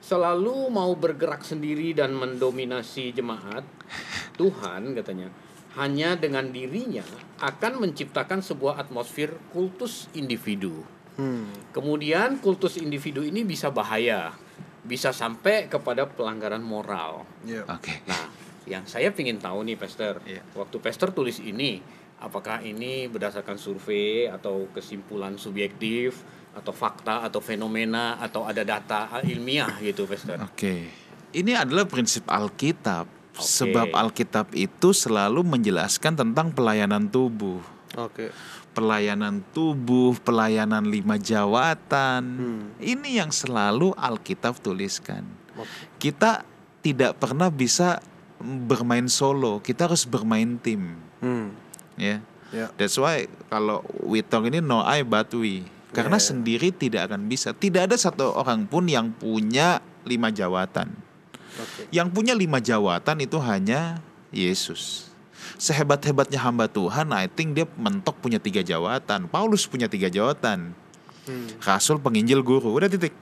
Speaker 2: selalu mau bergerak sendiri dan mendominasi jemaat (laughs) Tuhan katanya hanya dengan dirinya akan menciptakan sebuah atmosfer kultus individu.
Speaker 1: Hmm.
Speaker 2: Kemudian kultus individu ini bisa bahaya, bisa sampai kepada pelanggaran moral.
Speaker 1: Iya.
Speaker 3: Oke.
Speaker 2: Nah, yang saya ingin tahu nih, Pastor,
Speaker 3: Iya.
Speaker 2: waktu Pastor tulis ini, apakah ini berdasarkan survei atau kesimpulan subjektif atau fakta atau fenomena atau ada data ilmiah gitu, Pastor?
Speaker 3: Oke. Ini adalah prinsip Alkitab.
Speaker 2: Oke.
Speaker 3: Sebab Alkitab itu selalu menjelaskan tentang pelayanan tubuh.
Speaker 1: Oke.
Speaker 3: Pelayanan tubuh, pelayanan lima jawatan.
Speaker 1: Hmm.
Speaker 3: Ini yang selalu Alkitab tuliskan.
Speaker 1: Oke.
Speaker 3: Kita tidak pernah bisa bermain solo, kita harus bermain tim,
Speaker 1: Hmm.
Speaker 3: ya.
Speaker 1: Ya.
Speaker 3: That's why kalau we talk ini no I but we. Karena
Speaker 1: Yeah.
Speaker 3: sendiri tidak akan bisa. Tidak ada satu orang pun yang punya lima jawatan.
Speaker 1: Oke.
Speaker 3: Yang punya lima jawatan itu hanya Yesus. Sehebat-hebatnya hamba Tuhan, I think dia mentok punya tiga jawatan. Paulus punya tiga jawatan.
Speaker 1: Hmm.
Speaker 3: Rasul, penginjil, guru. Udah titik.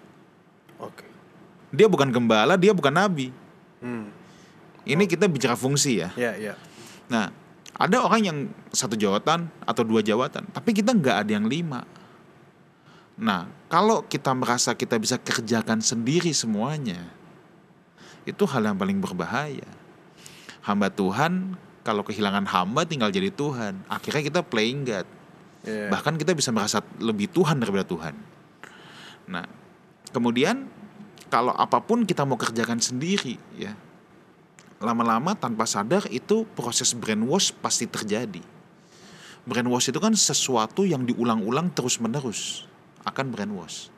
Speaker 1: Oke.
Speaker 3: Dia bukan gembala, dia bukan nabi.
Speaker 1: Hmm.
Speaker 3: Ini kita bicara fungsi ya.
Speaker 1: Ya, ya.
Speaker 3: Nah, ada orang yang satu jawatan atau dua jawatan, tapi kita nggak ada yang lima. Nah, kalau kita merasa kita bisa kerjakan sendiri semuanya, itu hal yang paling berbahaya. Hamba Tuhan, kalau kehilangan hamba tinggal jadi Tuhan. Akhirnya kita playing God.
Speaker 1: Ya.
Speaker 3: Bahkan kita bisa merasa lebih Tuhan daripada Tuhan. Nah, kemudian kalau apa pun kita mau kerjakan sendiri, ya, lama-lama tanpa sadar itu proses brainwash pasti terjadi. Brainwash itu kan sesuatu yang diulang-ulang terus-menerus akan brainwash.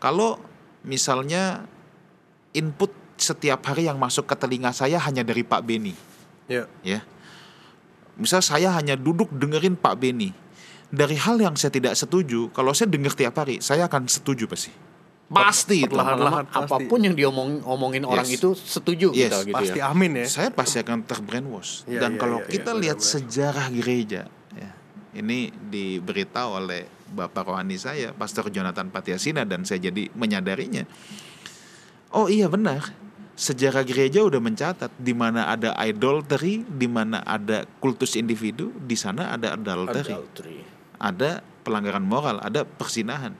Speaker 3: Kalau misalnya input setiap hari yang masuk ke telinga saya hanya dari Pak Beni,
Speaker 1: Ya.
Speaker 3: ya. Misal saya hanya duduk dengerin Pak Beni. Dari hal yang saya tidak setuju, kalau saya dengar tiap hari, saya akan setuju pasti. Pasti.
Speaker 1: Perlahan-lahan apa
Speaker 2: pun yang diomong omongin orang
Speaker 3: Yes.
Speaker 2: itu setuju
Speaker 3: Yes,
Speaker 2: kita gitu
Speaker 1: Pasti
Speaker 2: ya.
Speaker 1: amin ya.
Speaker 3: Saya pasti akan terbrainwash.
Speaker 1: Iya,
Speaker 3: Dan
Speaker 1: iya,
Speaker 3: kalau
Speaker 1: iya,
Speaker 3: kita
Speaker 1: iya,
Speaker 3: lihat
Speaker 1: benar-benar.
Speaker 3: sejarah gereja, ya, ini diberitahu oleh Bapak rohani saya, Pastor Jonathan Patiasina, dan saya jadi menyadarinya. Oh iya benar, sejarah gereja udah mencatat di mana ada idolatry, di mana ada kultus individu, di sana ada adultery,
Speaker 2: Adultery.
Speaker 3: ada pelanggaran moral, ada persinahan.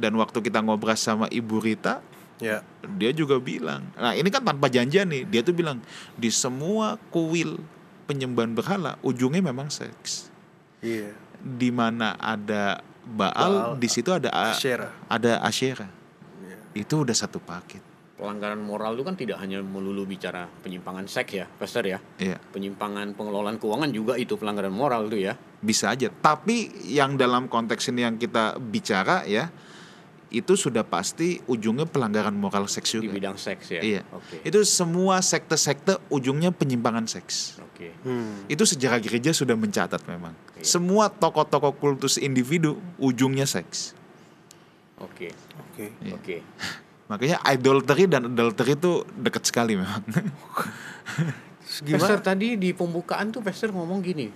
Speaker 3: Dan waktu kita ngobrol sama Ibu Rita,
Speaker 1: Ya.
Speaker 3: dia juga bilang nah ini kan tanpa janjian nih dia tuh bilang di semua kuil penyembahan berhala ujungnya memang seks
Speaker 1: Iya.
Speaker 3: di mana ada Baal,
Speaker 1: Baal,
Speaker 3: di situ ada
Speaker 1: Asyera.
Speaker 3: ada Asyera
Speaker 1: Iya.
Speaker 3: itu udah satu paket
Speaker 2: Pelanggaran moral itu kan tidak hanya melulu bicara penyimpangan seks ya, Pastor ya.
Speaker 3: Iya
Speaker 2: Penyimpangan pengelolaan keuangan juga itu pelanggaran moral itu ya.
Speaker 3: bisa aja tapi yang dalam konteks ini yang kita bicara ya itu sudah pasti ujungnya pelanggaran moral seks
Speaker 2: Di
Speaker 3: juga
Speaker 2: bidang seks ya.
Speaker 3: iya
Speaker 2: Oke.
Speaker 3: itu semua sekte-sekte ujungnya penyimpangan seks
Speaker 2: Oke.
Speaker 1: Hmm.
Speaker 3: Itu sejarah gereja sudah mencatat memang.
Speaker 2: Iya.
Speaker 3: Semua tokoh-tokoh kultus individu ujungnya seks.
Speaker 2: Oke.
Speaker 1: Oke.
Speaker 3: Iya.
Speaker 2: Oke. (laughs)
Speaker 3: Makanya idolatry dan adultery itu dekat sekali memang. (laughs)
Speaker 2: Pastor tadi di pembukaan tuh Pastor ngomong gini.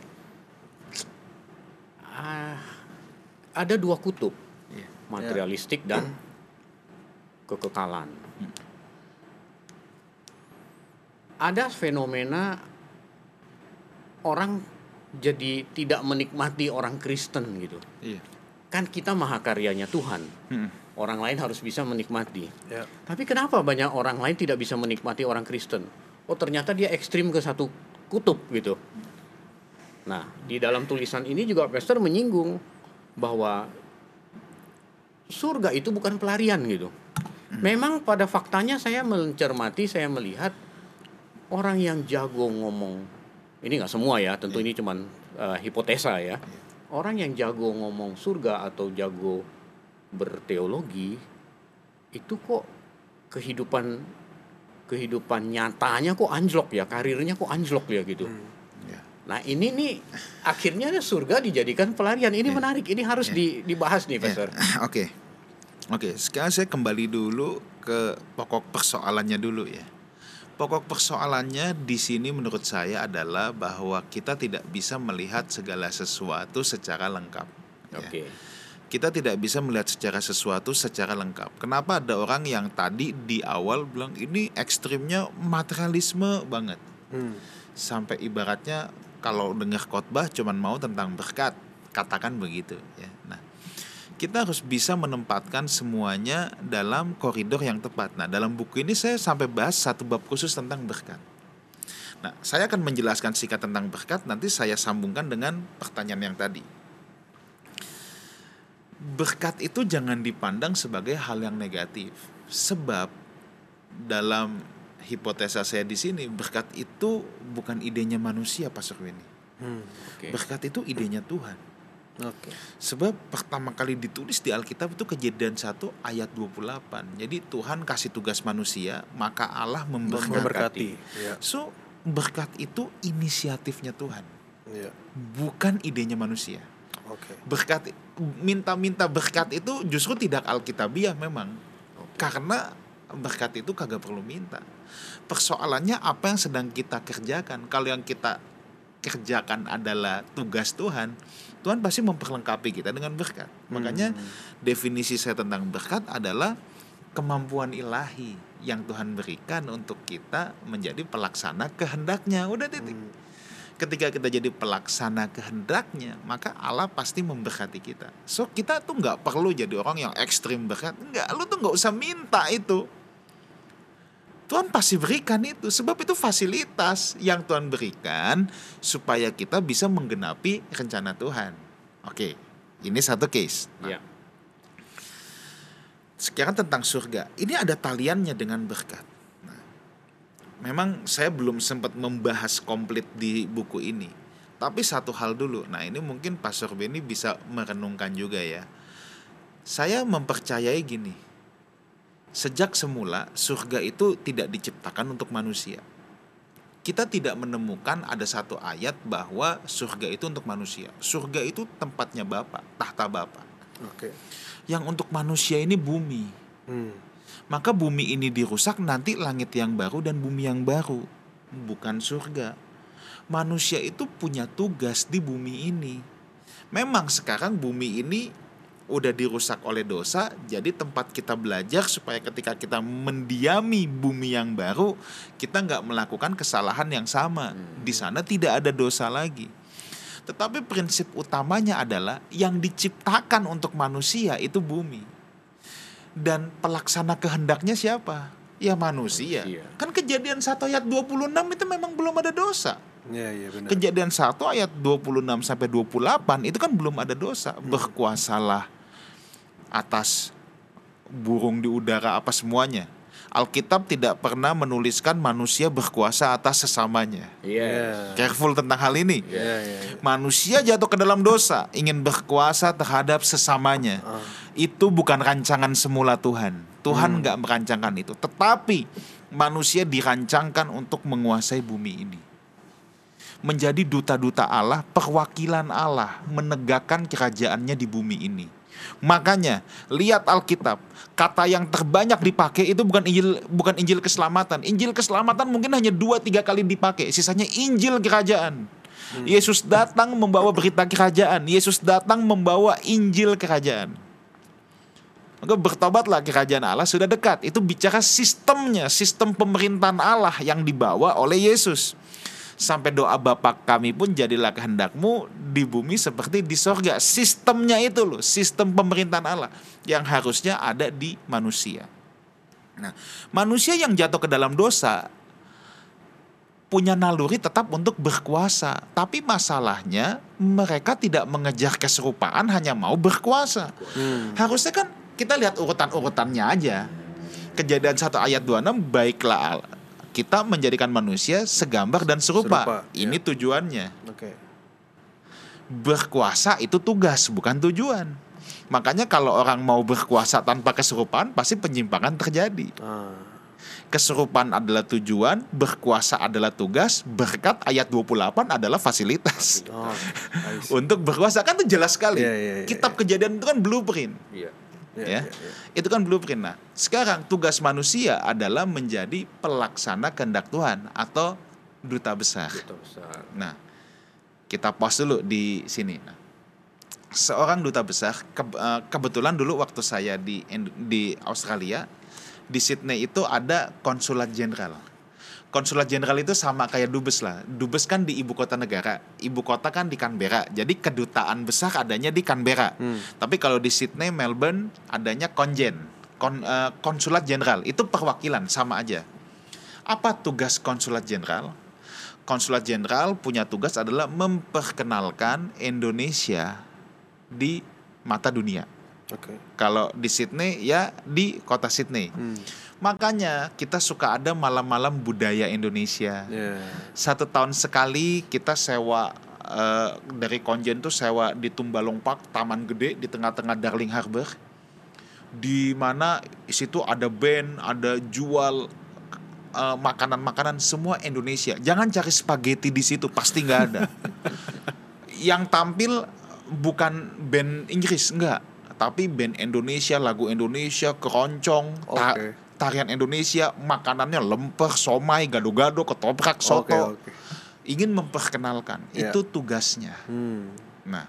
Speaker 2: Ah, ada dua kutub. Materialistik dan kekekalan. Ada fenomena orang jadi tidak menikmati orang Kristen gitu.
Speaker 3: Iya.
Speaker 2: Kan kita mahakaryanya Tuhan.
Speaker 3: Mm-mm.
Speaker 2: Orang lain harus bisa menikmati.
Speaker 1: Ya.
Speaker 2: Tapi kenapa banyak orang lain tidak bisa menikmati orang Kristen? Oh ternyata dia ekstrim ke satu kutub gitu. Nah di dalam tulisan ini juga Pastor menyinggung bahwa surga itu bukan pelarian gitu. Memang pada faktanya saya mencermati, saya melihat orang yang jago ngomong. Ini nggak semua ya, tentu ini cuman eh, hipotesa ya. Orang yang jago ngomong surga atau jago berteologi itu kok kehidupan kehidupan nyatanya kok anjlok ya karirnya kok anjlok ya gitu
Speaker 3: Ya.
Speaker 2: Nah ini nih akhirnya surga dijadikan pelarian ini menarik ini harus di- dibahas nih
Speaker 3: Ya,
Speaker 2: Pastor (clears throat)
Speaker 3: Oke. Oke, sekarang saya kembali dulu ke pokok persoalannya dulu ya. Pokok persoalannya di sini menurut saya adalah bahwa kita tidak bisa melihat segala sesuatu secara lengkap. ya.
Speaker 2: oke
Speaker 3: kita tidak bisa melihat secara sesuatu secara lengkap. Kenapa ada orang yang tadi di awal bilang ini ekstrimnya materialisme banget.
Speaker 1: Hmm.
Speaker 3: Sampai ibaratnya kalau dengar khotbah cuman mau tentang berkat, katakan begitu ya. Nah, kita harus bisa menempatkan semuanya dalam koridor yang tepat. Nah, dalam buku ini saya sampai bahas satu bab khusus tentang berkat. Nah, saya akan menjelaskan singkat tentang berkat, nanti saya sambungkan dengan pertanyaan yang tadi berkat itu jangan dipandang sebagai hal yang negatif sebab dalam hipotesa saya di sini berkat itu bukan idenya manusia Pak Surwini
Speaker 1: Hmm.
Speaker 2: oke
Speaker 3: berkat itu idenya Tuhan
Speaker 1: Oke.
Speaker 3: sebab pertama kali ditulis di Alkitab itu kejadian 1 ayat 28 jadi Tuhan kasih tugas manusia maka Allah memberkati
Speaker 1: Memberkati. Ya.
Speaker 3: so berkat itu inisiatifnya Tuhan
Speaker 1: Ya.
Speaker 3: bukan idenya manusia
Speaker 1: Oke.
Speaker 3: berkat minta-minta berkat itu justru tidak alkitabiah memang karena berkat itu kagak perlu minta persoalannya apa yang sedang kita kerjakan? Kalau yang kita kerjakan adalah tugas Tuhan Tuhan pasti memperlengkapi kita dengan berkat. Makanya definisi saya tentang berkat adalah kemampuan ilahi yang Tuhan berikan untuk kita menjadi pelaksana kehendaknya. Udah titik.
Speaker 1: Hmm.
Speaker 3: ketika kita jadi pelaksana kehendaknya maka Allah pasti memberkati kita. So kita tuh nggak perlu jadi orang yang ekstrim berkat. Nggak lu tuh nggak usah minta itu Tuhan pasti berikan itu sebab itu fasilitas yang Tuhan berikan supaya kita bisa menggenapi rencana Tuhan oke ini satu case Nah,
Speaker 2: ya
Speaker 3: sekarang tentang surga. Ini ada taliannya dengan berkat. Nah, memang saya belum sempat membahas komplit di buku ini. Tapi satu hal dulu. Nah, ini mungkin Pastor Benny bisa merenungkan juga ya. Saya mempercayai gini. Sejak semula surga itu tidak diciptakan untuk manusia. kita tidak menemukan ada satu ayat bahwa surga itu untuk manusia. Surga itu tempatnya Bapa, tahta Bapa.
Speaker 1: Oke.
Speaker 3: Yang untuk manusia ini bumi.
Speaker 1: Hmm.
Speaker 3: Maka bumi ini dirusak nanti langit yang baru dan bumi yang baru, bukan surga. Manusia itu punya tugas di bumi ini. Memang sekarang bumi ini udah dirusak oleh dosa, jadi tempat kita belajar supaya ketika kita mendiami bumi yang baru, kita nggak melakukan kesalahan yang sama. Di sana tidak ada dosa lagi. Tetapi prinsip utamanya adalah yang diciptakan untuk manusia itu bumi. Dan pelaksana kehendaknya siapa? Ya manusia.
Speaker 2: Manusia.
Speaker 3: Kan kejadian 1 ayat 26 itu memang belum ada dosa.
Speaker 1: Iya, iya benar.
Speaker 3: Kejadian 1 ayat 26 sampai 28 itu kan belum ada dosa. Berkuasalah atas burung di udara apa semuanya. Alkitab tidak pernah menuliskan manusia berkuasa atas sesamanya.
Speaker 2: Iya.
Speaker 3: Careful tentang hal ini.
Speaker 1: Iya, iya. iya.
Speaker 3: Manusia jatuh ke dalam dosa, ingin berkuasa terhadap sesamanya. Itu bukan rancangan semula Tuhan. Tuhan nggak merancangkan itu. Tetapi manusia dirancangkan untuk menguasai bumi ini. Menjadi duta-duta Allah, perwakilan Allah, menegakkan kerajaannya di bumi ini. Makanya lihat Alkitab, kata yang terbanyak dipakai itu bukan Injil bukan Injil keselamatan. Injil keselamatan mungkin hanya dua tiga kali dipakai, sisanya Injil kerajaan. Yesus datang membawa berita kerajaan. Yesus datang membawa Injil kerajaan. Maka bertobatlah kerajaan Allah sudah dekat. Itu bicara sistemnya, sistem pemerintahan Allah yang dibawa oleh Yesus. Sampai doa Bapa kami pun jadilah kehendakmu di bumi seperti di sorga. Sistemnya itu loh, sistem pemerintahan Allah yang harusnya ada di manusia. Nah, manusia yang jatuh ke dalam dosa punya naluri tetap untuk berkuasa. Tapi masalahnya mereka tidak mengejar keserupaan hanya mau berkuasa. Harusnya kan kita lihat urutan-urutannya aja. Kejadian 1 ayat 26 baiklah Allah. Kita menjadikan manusia segambar dan serupa.
Speaker 1: Serupa,
Speaker 3: Ini
Speaker 1: ya.
Speaker 3: tujuannya.
Speaker 1: Oke.
Speaker 3: Berkuasa itu tugas bukan tujuan. Makanya kalau orang mau berkuasa tanpa keserupaan pasti penyimpangan terjadi.
Speaker 1: Ah.
Speaker 3: Keserupaan adalah tujuan, berkuasa adalah tugas, berkat ayat 28 adalah fasilitas.
Speaker 1: Oh. (laughs)
Speaker 3: Untuk berkuasa kan itu jelas sekali.
Speaker 1: Iya, iya, iya,
Speaker 3: Kitab kejadian itu kan blueprint.
Speaker 2: Iya.
Speaker 1: Iya,
Speaker 3: ya.
Speaker 1: iya, iya.
Speaker 3: Itu kan blueprint. Nah, sekarang tugas manusia adalah menjadi pelaksana kehendak Tuhan atau duta besar.
Speaker 2: Duta besar.
Speaker 3: Nah, kita pause dulu di sini. Nah, seorang duta besar ke- eh, kebetulan dulu waktu saya di di Australia di Sydney itu ada konsulat jenderal. Konsulat jenderal itu sama kayak dubes lah. Dubes kan di ibu kota negara, ibu kota kan di Canberra. Jadi kedutaan besar adanya di Canberra.
Speaker 1: Hmm.
Speaker 3: Tapi kalau di Sydney, Melbourne adanya konjen, kon, eh, konsulat jenderal. Itu perwakilan sama aja. Apa tugas konsulat jenderal? Konsulat jenderal punya tugas adalah memperkenalkan Indonesia di mata dunia.
Speaker 1: Oke.
Speaker 3: Kalau di Sydney ya di kota Sydney.
Speaker 1: Hmm.
Speaker 3: Makanya kita suka ada malam-malam budaya Indonesia.
Speaker 1: Ya.
Speaker 3: Satu tahun sekali kita sewa eh, dari konjen tuh sewa di Tumbalong Park, taman gede di tengah-tengah Darling Harbour. Di mana situ ada band, ada jual eh, makanan-makanan semua Indonesia. Jangan cari spaghetti di situ, pasti nggak ada. (laughs) Yang tampil bukan band Inggris, enggak, tapi band Indonesia, lagu Indonesia, keroncong, ta-
Speaker 1: Oke.
Speaker 3: Tarian Indonesia, makanannya lemper, somai, gado-gado, ketoprak, soto.
Speaker 1: oke.
Speaker 3: Ingin memperkenalkan,
Speaker 1: Ya.
Speaker 3: itu tugasnya.
Speaker 1: Hmm.
Speaker 3: Nah,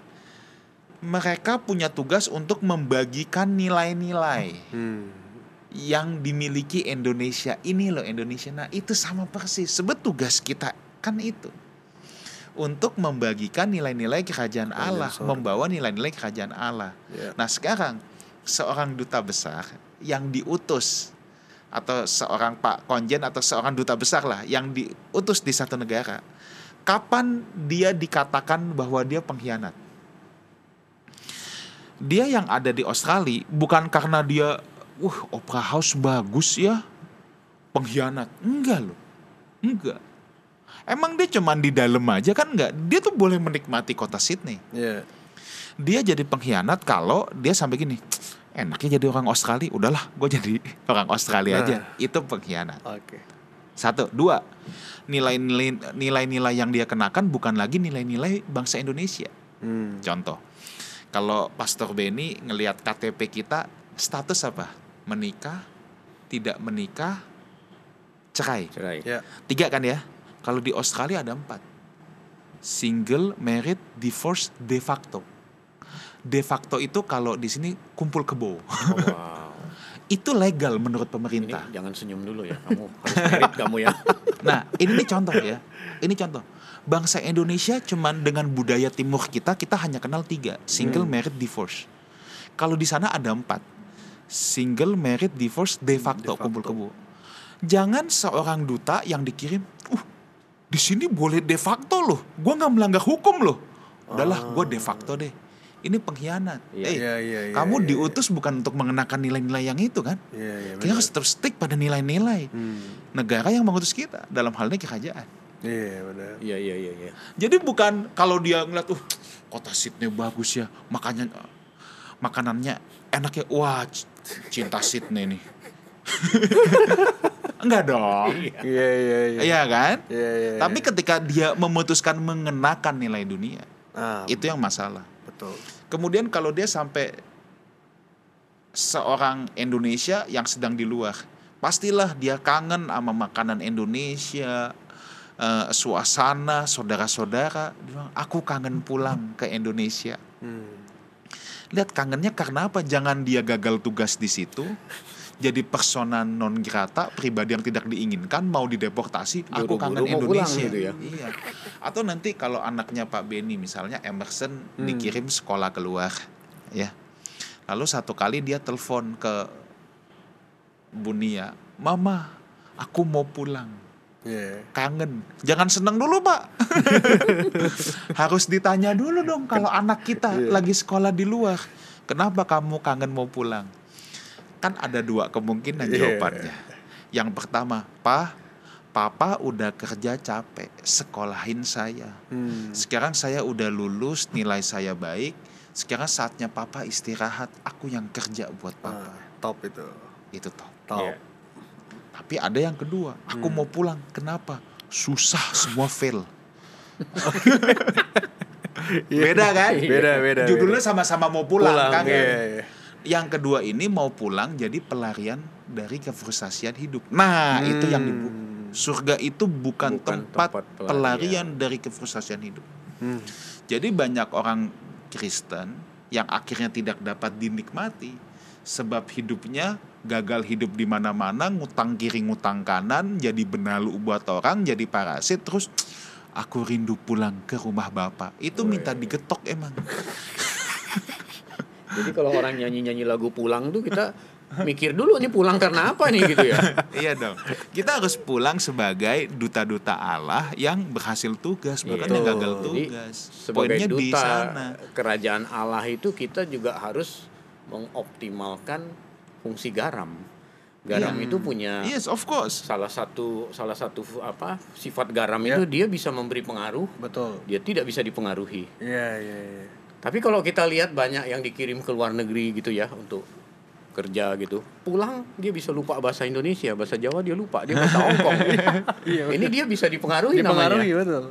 Speaker 3: mereka punya tugas untuk membagikan nilai-nilai
Speaker 1: Hmm.
Speaker 3: yang dimiliki Indonesia. Ini loh Indonesia. Nah, itu sama persis. Sebet tugas kita kan itu. Untuk membagikan nilai-nilai kerajaan Allah, membawa nilai-nilai kerajaan Allah.
Speaker 1: Ya.
Speaker 3: Nah, sekarang seorang duta besar yang diutus atau seorang pak konjen atau seorang duta besar lah yang diutus di satu negara. Kapan dia dikatakan bahwa dia pengkhianat? Dia yang ada di Australia bukan karena dia, wah opera house bagus ya, pengkhianat. Enggak loh, enggak. Emang dia cuman di dalam aja kan enggak? Dia tuh boleh menikmati kota Sydney
Speaker 1: Ya.
Speaker 3: dia jadi pengkhianat kalau dia sampai gini enaknya jadi orang Australia udahlah gue jadi (laughs) orang Australia aja
Speaker 1: Nah.
Speaker 3: itu pengkhianat
Speaker 1: Oke.
Speaker 3: Satu, dua. Nilai-nilai nilai-nilai yang dia kenakan bukan lagi nilai-nilai bangsa Indonesia.
Speaker 1: Hmm.
Speaker 3: Contoh, kalau Pastor Benny ngelihat KTP kita status apa? Menikah, tidak menikah, cerai.
Speaker 2: Cerai.
Speaker 1: Ya.
Speaker 3: Tiga kan ya? Kalau di Australia ada empat. Single, married, divorce, de facto. De facto itu kalau di sini kumpul kebo.
Speaker 2: Oh, wow. (laughs)
Speaker 3: itu legal menurut
Speaker 2: Ini
Speaker 3: pemerintah.
Speaker 2: jangan senyum dulu ya. Kamu harus merit kamu ya. (laughs)
Speaker 3: Nah, ini nih contoh ya. Ini contoh. Bangsa Indonesia cuman dengan budaya timur kita, kita hanya kenal tiga. Single, married, divorce. Kalau di sana ada empat. Single, married, divorce, de facto,
Speaker 1: De facto.
Speaker 3: kumpul kebo. Jangan seorang duta yang dikirim, uh, di sini boleh de facto loh. Gua nggak melanggar hukum loh. Udahlah, gua de facto deh. Ini pengkhianat.
Speaker 2: Iya.
Speaker 3: Eh,
Speaker 1: Iya, iya, iya,
Speaker 3: kamu
Speaker 1: iya,
Speaker 3: diutus bukan untuk mengenakan nilai-nilai yang itu kan?
Speaker 1: Iya, iya.
Speaker 3: Kita harus terus stick pada nilai-nilai
Speaker 1: Hmm.
Speaker 3: negara yang mengutus kita dalam hal ini kerajaan.
Speaker 1: Iya, benar.
Speaker 2: Iya iya iya iya.
Speaker 3: Jadi bukan kalau dia ngeliat tuh kota Sydney bagus ya, makanya makanannya enaknya wah c- cinta Sydney nih. (laughs) Enggak dong.
Speaker 1: Iya, iya, iya.
Speaker 3: Iya kan?
Speaker 1: Iya, iya, iya.
Speaker 3: Tapi ketika dia memutuskan mengenakan nilai dunia,
Speaker 1: ah,
Speaker 3: itu yang masalah.
Speaker 1: betul.
Speaker 3: Kemudian kalau dia sampai seorang Indonesia yang sedang di luar, pastilah dia kangen sama makanan Indonesia, eh, suasana, saudara-saudara. Aku kangen pulang ke Indonesia.
Speaker 1: Hmm.
Speaker 3: Lihat kangennya karena apa? Jangan dia gagal tugas di situ. Jadi persona non grata, pribadi yang tidak diinginkan, mau dideportasi. Aku kangen
Speaker 2: pulang
Speaker 3: Indonesia.
Speaker 2: gitu ya.
Speaker 3: Iya. Atau nanti kalau anaknya Pak Benny misalnya Emerson
Speaker 2: Hmm.
Speaker 3: dikirim sekolah keluar, ya. Lalu satu kali dia telepon ke Bunia, Mama, aku mau pulang
Speaker 1: Iya.
Speaker 3: kangen. Jangan seneng dulu, Pak. (laughs) Harus ditanya dulu dong kalau anak kita
Speaker 1: Iya.
Speaker 3: lagi sekolah di luar. Kenapa kamu kangen mau pulang? Kan ada dua kemungkinan
Speaker 1: Iya.
Speaker 3: jawabannya. Yang pertama, Pak, Papa udah kerja capek, sekolahin saya.
Speaker 1: Hmm.
Speaker 3: Sekarang saya udah lulus, nilai saya baik. Sekarang saatnya Papa istirahat. Aku yang kerja buat Papa.
Speaker 1: Ah, top itu.
Speaker 3: Itu toh.
Speaker 1: Top.
Speaker 2: Iya.
Speaker 3: Tapi ada yang kedua, aku mau pulang. Kenapa? Susah semua fail. (laughs) beda kan?
Speaker 1: Beda, beda.
Speaker 3: Judulnya sama-sama mau pulang,
Speaker 1: Pulang,
Speaker 3: kan?
Speaker 1: iya, iya.
Speaker 3: Yang kedua ini mau pulang jadi pelarian dari kefrustasian hidup. Nah, itu yang dibu.
Speaker 1: Hmm.
Speaker 3: Surga itu bukan,
Speaker 2: Bukan
Speaker 3: tempat,
Speaker 2: tempat
Speaker 3: pelarian.
Speaker 2: pelarian.
Speaker 3: dari kefrustasian hidup.
Speaker 1: Hmm.
Speaker 3: Jadi banyak orang Kristen yang akhirnya tidak dapat dinikmati sebab hidupnya gagal hidup di mana-mana, ngutang kiri ngutang kanan, jadi benalu buat orang, jadi parasit terus aku rindu pulang ke rumah bapak. Itu minta digetok emang. (laughs)
Speaker 2: Jadi kalau orang nyanyi-nyanyi lagu pulang tuh kita mikir dulu nih pulang karena apa nih gitu ya. (laughs)
Speaker 3: iya dong. Kita harus pulang sebagai duta-duta Allah yang berhasil tugas, bukan yang
Speaker 1: Betul.
Speaker 3: gagal
Speaker 2: Jadi
Speaker 3: tugas.
Speaker 2: sebagai
Speaker 3: Poinnya di
Speaker 2: duta
Speaker 3: sana.
Speaker 2: kerajaan Allah itu kita juga harus mengoptimalkan fungsi garam. Garam
Speaker 3: Iya.
Speaker 2: itu punya
Speaker 3: Yes, of course.
Speaker 2: salah satu salah satu apa sifat garam
Speaker 1: Ya.
Speaker 2: itu dia bisa memberi pengaruh,
Speaker 1: Betul.
Speaker 2: dia tidak bisa dipengaruhi.
Speaker 1: Iya, iya, iya.
Speaker 2: Tapi kalau kita lihat banyak yang dikirim ke luar negeri gitu ya untuk kerja gitu, pulang dia bisa lupa bahasa Indonesia, bahasa Jawa dia lupa, dia bahasa (laughs) Hongkong.
Speaker 1: Iya,
Speaker 2: Ini dia bisa dipengaruhi,
Speaker 1: Dipengaruhi,
Speaker 2: namanya.
Speaker 1: betul.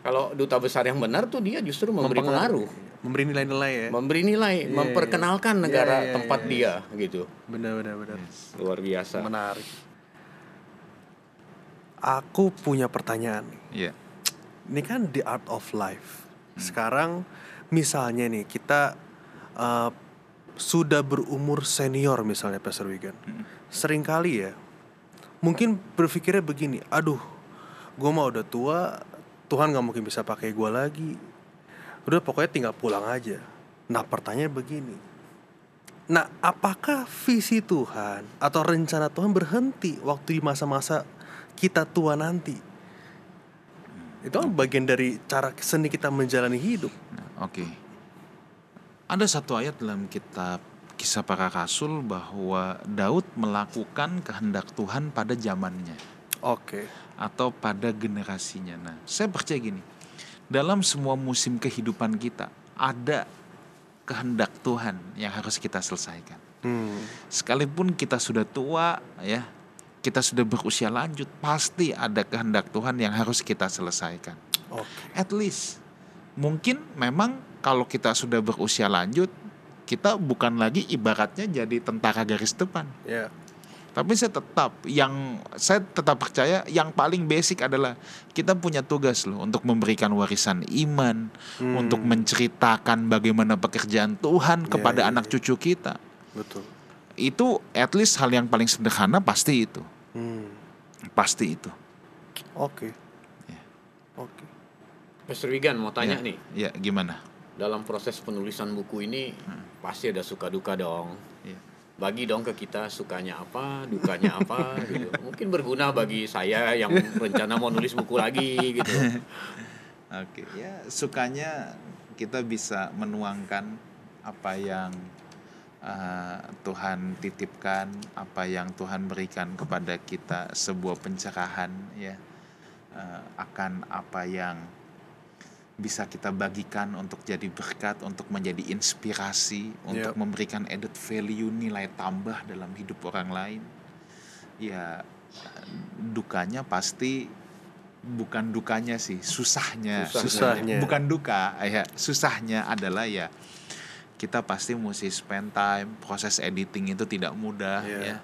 Speaker 2: Kalau duta besar yang benar tuh dia justru memberi pengaruh,
Speaker 1: Memberi nilai-nilai ya.
Speaker 2: memberi nilai,
Speaker 1: Iya,
Speaker 2: memperkenalkan
Speaker 1: iya.
Speaker 2: negara
Speaker 1: Iya, iya,
Speaker 2: tempat
Speaker 1: iya.
Speaker 2: dia gitu.
Speaker 1: Benar, benar, benar.
Speaker 2: Luar biasa.
Speaker 1: Menarik. Aku punya pertanyaan.
Speaker 3: Iya.
Speaker 1: Ini kan the art of life. Sekarang misalnya nih kita uh, sudah berumur senior misalnya Pastor Wigan. Seringkali ya mungkin berpikirnya begini, aduh, gue mah udah tua, Tuhan nggak mungkin bisa pakai gue lagi. Udah pokoknya tinggal pulang aja. Nah pertanyaan begini, nah apakah visi Tuhan atau rencana Tuhan berhenti waktu di masa-masa kita tua nanti? Itu kan bagian dari cara seni kita menjalani hidup.
Speaker 3: Oke. Ada satu ayat dalam kitab Kisah Para Rasul bahwa Daud melakukan kehendak Tuhan pada zamannya
Speaker 1: Oke.
Speaker 3: atau pada generasinya. Nah, saya percaya gini. Dalam semua musim kehidupan kita ada kehendak Tuhan yang harus kita selesaikan.
Speaker 1: Hmm.
Speaker 3: Sekalipun kita sudah tua ya, kita sudah berusia lanjut, pasti ada kehendak Tuhan yang harus kita selesaikan.
Speaker 1: Oke.
Speaker 3: At least mungkin memang kalau kita sudah berusia lanjut, kita bukan lagi ibaratnya jadi tentara garis depan.
Speaker 1: Ya.
Speaker 3: Tapi saya tetap yang saya tetap percaya yang paling basic adalah kita punya tugas loh untuk memberikan warisan iman,
Speaker 1: Hmm.
Speaker 3: untuk menceritakan bagaimana pekerjaan Tuhan kepada
Speaker 1: iya,
Speaker 3: anak cucu kita.
Speaker 1: Betul.
Speaker 3: Itu at least hal yang paling sederhana pasti itu.
Speaker 1: Hmm.
Speaker 3: Pasti itu.
Speaker 1: Oke.
Speaker 3: Ya.
Speaker 1: Oke.
Speaker 2: Pastor Wigan mau tanya
Speaker 3: ya,
Speaker 2: nih,
Speaker 3: Ya, gimana?
Speaker 2: dalam proses penulisan buku ini pasti ada suka duka dong.
Speaker 3: Ya.
Speaker 2: Bagi dong ke kita sukanya apa, dukanya apa (laughs) gitu. Mungkin berguna bagi saya yang rencana mau nulis buku lagi gitu. (laughs)
Speaker 3: Oke, ya sukanya kita bisa menuangkan apa yang uh, Tuhan titipkan, apa yang Tuhan berikan kepada kita sebuah pencerahan ya uh, akan apa yang bisa kita bagikan untuk jadi berkat, untuk menjadi inspirasi, untuk
Speaker 1: Yep.
Speaker 3: memberikan added value nilai tambah dalam hidup orang lain. Ya dukanya pasti bukan dukanya sih, susahnya.
Speaker 2: Susahnya.
Speaker 1: Susahnya.
Speaker 3: Bukan duka, ya susahnya adalah ya kita pasti mesti spend time, proses editing itu tidak mudah
Speaker 1: Iya.
Speaker 3: ya.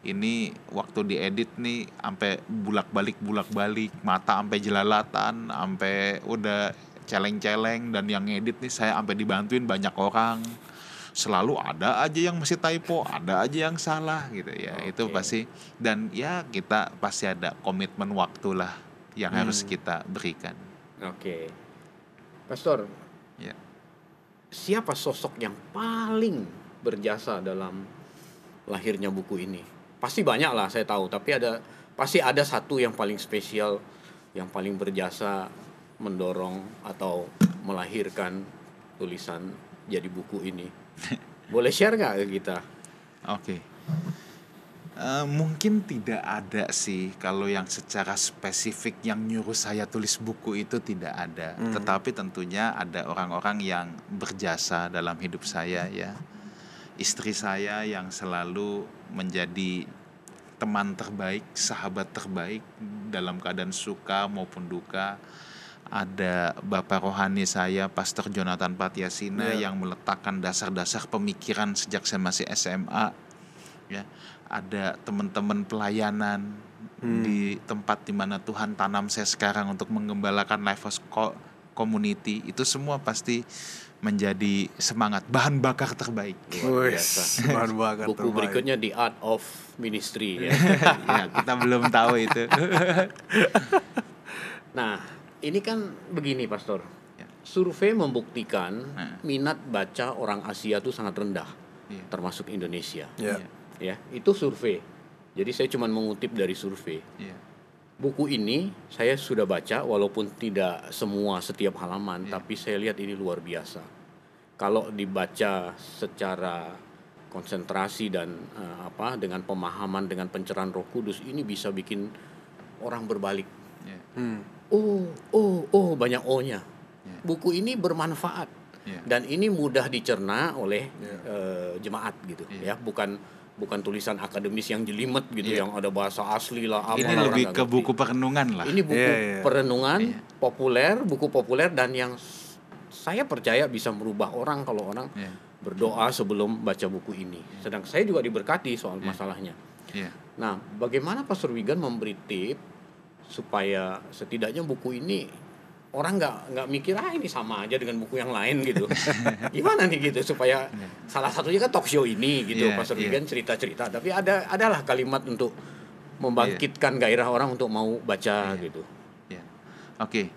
Speaker 3: Ini waktu diedit nih sampai bulak-balik bulak-balik, mata sampai jelalatan, sampai udah celeng-celeng dan yang ngedit nih saya sampai dibantuin banyak orang. Selalu ada aja yang masih typo, ada aja yang salah gitu ya. Itu
Speaker 2: Oke.
Speaker 3: pasti dan ya kita pasti ada komitmen waktu lah yang harus kita berikan.
Speaker 2: Oke. Pastor,
Speaker 3: Ya.
Speaker 2: siapa sosok yang paling berjasa dalam lahirnya buku ini? Pasti banyak lah saya tahu, tapi ada pasti ada satu yang paling spesial, yang paling berjasa mendorong atau melahirkan tulisan jadi buku ini. (laughs) Boleh share nggak ke kita?
Speaker 3: Oke. Eh, mungkin tidak ada sih kalau yang secara spesifik yang nyuruh saya tulis buku itu tidak ada. Tetapi tentunya ada orang-orang yang berjasa dalam hidup saya ya. Istri saya yang selalu menjadi teman terbaik, sahabat terbaik dalam keadaan suka maupun duka. Ada Bapak rohani saya, Pastor Jonathan Patiasina
Speaker 1: Ya.
Speaker 3: yang meletakkan dasar-dasar pemikiran sejak saya masih SMA. Ya, ada teman-teman pelayanan di tempat di mana Tuhan tanam saya sekarang untuk mengembalakan Life House Community. Itu semua pasti menjadi semangat, bahan bakar terbaik.
Speaker 2: Luar
Speaker 1: Wih,
Speaker 2: biasa. (laughs)
Speaker 1: bahan bakar
Speaker 2: Buku
Speaker 1: terbaik.
Speaker 2: berikutnya The Art of Ministry ya. (laughs)
Speaker 3: ya, kita belum tahu itu.
Speaker 2: Nah, ini kan begini, Pastor.
Speaker 3: Ya.
Speaker 2: Survei membuktikan
Speaker 3: Nah.
Speaker 2: minat baca orang Asia itu sangat rendah,
Speaker 3: Iya.
Speaker 2: termasuk Indonesia.
Speaker 1: Ya.
Speaker 2: Ya, itu survei. Jadi saya cuma mengutip dari survei.
Speaker 3: Iya.
Speaker 2: Buku ini saya sudah baca, walaupun tidak semua setiap halaman,
Speaker 3: Iya.
Speaker 2: tapi saya lihat ini luar biasa. Kalau dibaca secara konsentrasi dan eh, apa dengan pemahaman dengan pencerahan Roh Kudus ini bisa bikin orang berbalik
Speaker 3: Iya.
Speaker 1: Hmm.
Speaker 2: Oh, oh, oh, banyak O-nya.
Speaker 3: Ya.
Speaker 2: Buku ini bermanfaat
Speaker 3: Ya.
Speaker 2: dan ini mudah dicerna oleh
Speaker 1: Ya.
Speaker 2: eh, jemaat gitu,
Speaker 3: Ya.
Speaker 2: ya. Bukan bukan tulisan akademis yang jelimet gitu,
Speaker 3: Ya.
Speaker 2: yang ada bahasa asli lah. apa
Speaker 3: Ini lebih ke
Speaker 2: ngerti.
Speaker 3: buku perenungan lah.
Speaker 2: Ini buku
Speaker 1: Iya, iya.
Speaker 2: perenungan
Speaker 3: Iya.
Speaker 2: populer, buku populer dan yang saya percaya bisa merubah orang kalau orang
Speaker 3: Iya.
Speaker 2: berdoa sebelum baca buku ini. Sedang saya juga diberkati soal
Speaker 3: Ya.
Speaker 2: masalahnya.
Speaker 3: Iya.
Speaker 2: Nah, bagaimana Pastor Wigan memberi tip supaya setidaknya buku ini orang nggak nggak mikir ah ini sama aja dengan buku yang lain gitu. (laughs) Gimana nih gitu supaya salah satunya kan talk show ini gitu
Speaker 3: Iya,
Speaker 2: Pastor
Speaker 3: iya.
Speaker 2: Wigan cerita-cerita, tapi ada adalah kalimat untuk membangkitkan gairah orang untuk mau baca
Speaker 3: Iya.
Speaker 2: gitu.
Speaker 3: Ya. Oke.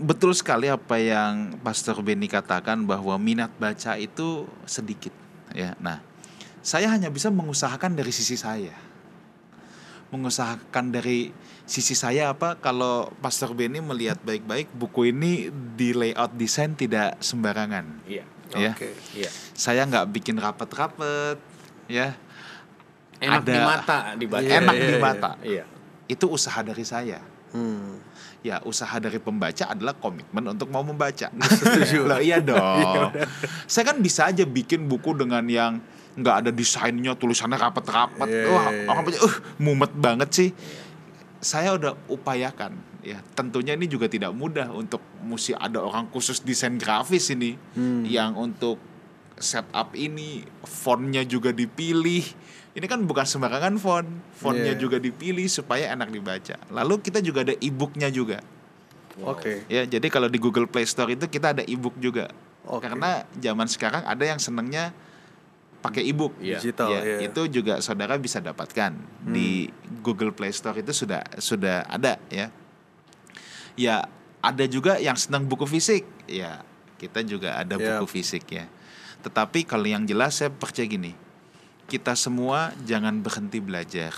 Speaker 3: Betul sekali apa yang Pastor Benny katakan bahwa minat baca itu sedikit ya. Nah, saya hanya bisa mengusahakan dari sisi saya. Mengusahakan dari sisi saya apa kalau Pastor Benny melihat baik-baik buku ini di layout desain tidak sembarangan
Speaker 2: Iya.
Speaker 3: ya.
Speaker 1: Oke.
Speaker 2: Iya.
Speaker 3: Saya nggak bikin rapet-rapet ya.
Speaker 2: Enak
Speaker 3: Ada-
Speaker 2: di mata dibaca.
Speaker 1: Iya,
Speaker 3: Enak
Speaker 1: iya,
Speaker 3: di
Speaker 1: iya.
Speaker 3: mata.
Speaker 2: Iya.
Speaker 3: Itu usaha dari saya.
Speaker 1: Hmm.
Speaker 3: ya usaha dari pembaca adalah komitmen untuk mau membaca. (laughs)
Speaker 1: Setuju.
Speaker 3: Loh, (laughs) iya dong. saya kan bisa aja bikin buku dengan yang nggak ada desainnya tulisannya rapat-rapat
Speaker 1: Iya,
Speaker 3: wah
Speaker 1: iya, iya.
Speaker 3: orang baca uh mumet banget sih saya udah upayakan ya tentunya ini juga tidak mudah untuk mesti ada orang khusus desain grafis ini
Speaker 1: Hmm.
Speaker 3: yang untuk setup ini fontnya juga dipilih ini kan bukan sembarangan font fontnya
Speaker 1: Iya.
Speaker 3: juga dipilih supaya enak dibaca lalu kita juga ada e-booknya juga
Speaker 1: Oke.
Speaker 3: ya jadi kalau di Google Play Store itu kita ada e-book juga
Speaker 1: Oke.
Speaker 3: karena zaman sekarang ada yang senengnya pakai e-book.
Speaker 2: Iya.
Speaker 1: Digital
Speaker 3: ya,
Speaker 1: ya.
Speaker 3: itu juga saudara bisa dapatkan. Di Google Play Store itu sudah sudah ada ya. Ya ada juga yang senang buku fisik. Ya kita juga ada
Speaker 1: Yap.
Speaker 3: buku fisik ya. Tetapi kalau yang jelas saya percaya gini. Kita semua jangan berhenti belajar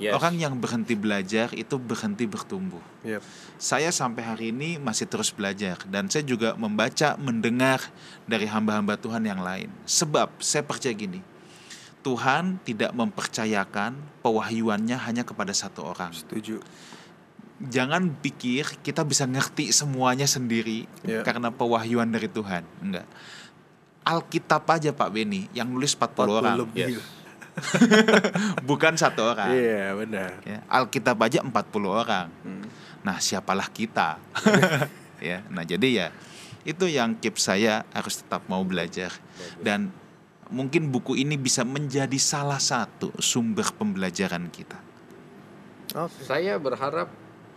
Speaker 2: Yes.
Speaker 3: orang yang berhenti belajar itu berhenti bertumbuh
Speaker 1: Yep.
Speaker 3: saya sampai hari ini masih terus belajar dan saya juga membaca, mendengar dari hamba-hamba Tuhan yang lain. Sebab saya percaya gini, Tuhan tidak mempercayakan pewahyuannya hanya kepada satu orang.
Speaker 1: Setuju.
Speaker 3: Jangan pikir kita bisa ngerti semuanya sendiri
Speaker 1: Ya.
Speaker 3: karena pewahyuan dari Tuhan. Enggak. Alkitab aja Pak Beni yang nulis 40,
Speaker 1: 40
Speaker 3: orang,
Speaker 1: lebih.
Speaker 2: Yes. (laughs)
Speaker 3: bukan satu orang.
Speaker 1: Iya, benar.
Speaker 3: Ya, Alkitab aja 40 orang.
Speaker 1: Hmm.
Speaker 3: Nah, siapalah kita? (laughs) ya. Nah, jadi ya itu yang keep saya harus tetap mau belajar dan mungkin buku ini bisa menjadi salah satu sumber pembelajaran kita.
Speaker 1: Oke.
Speaker 2: Saya berharap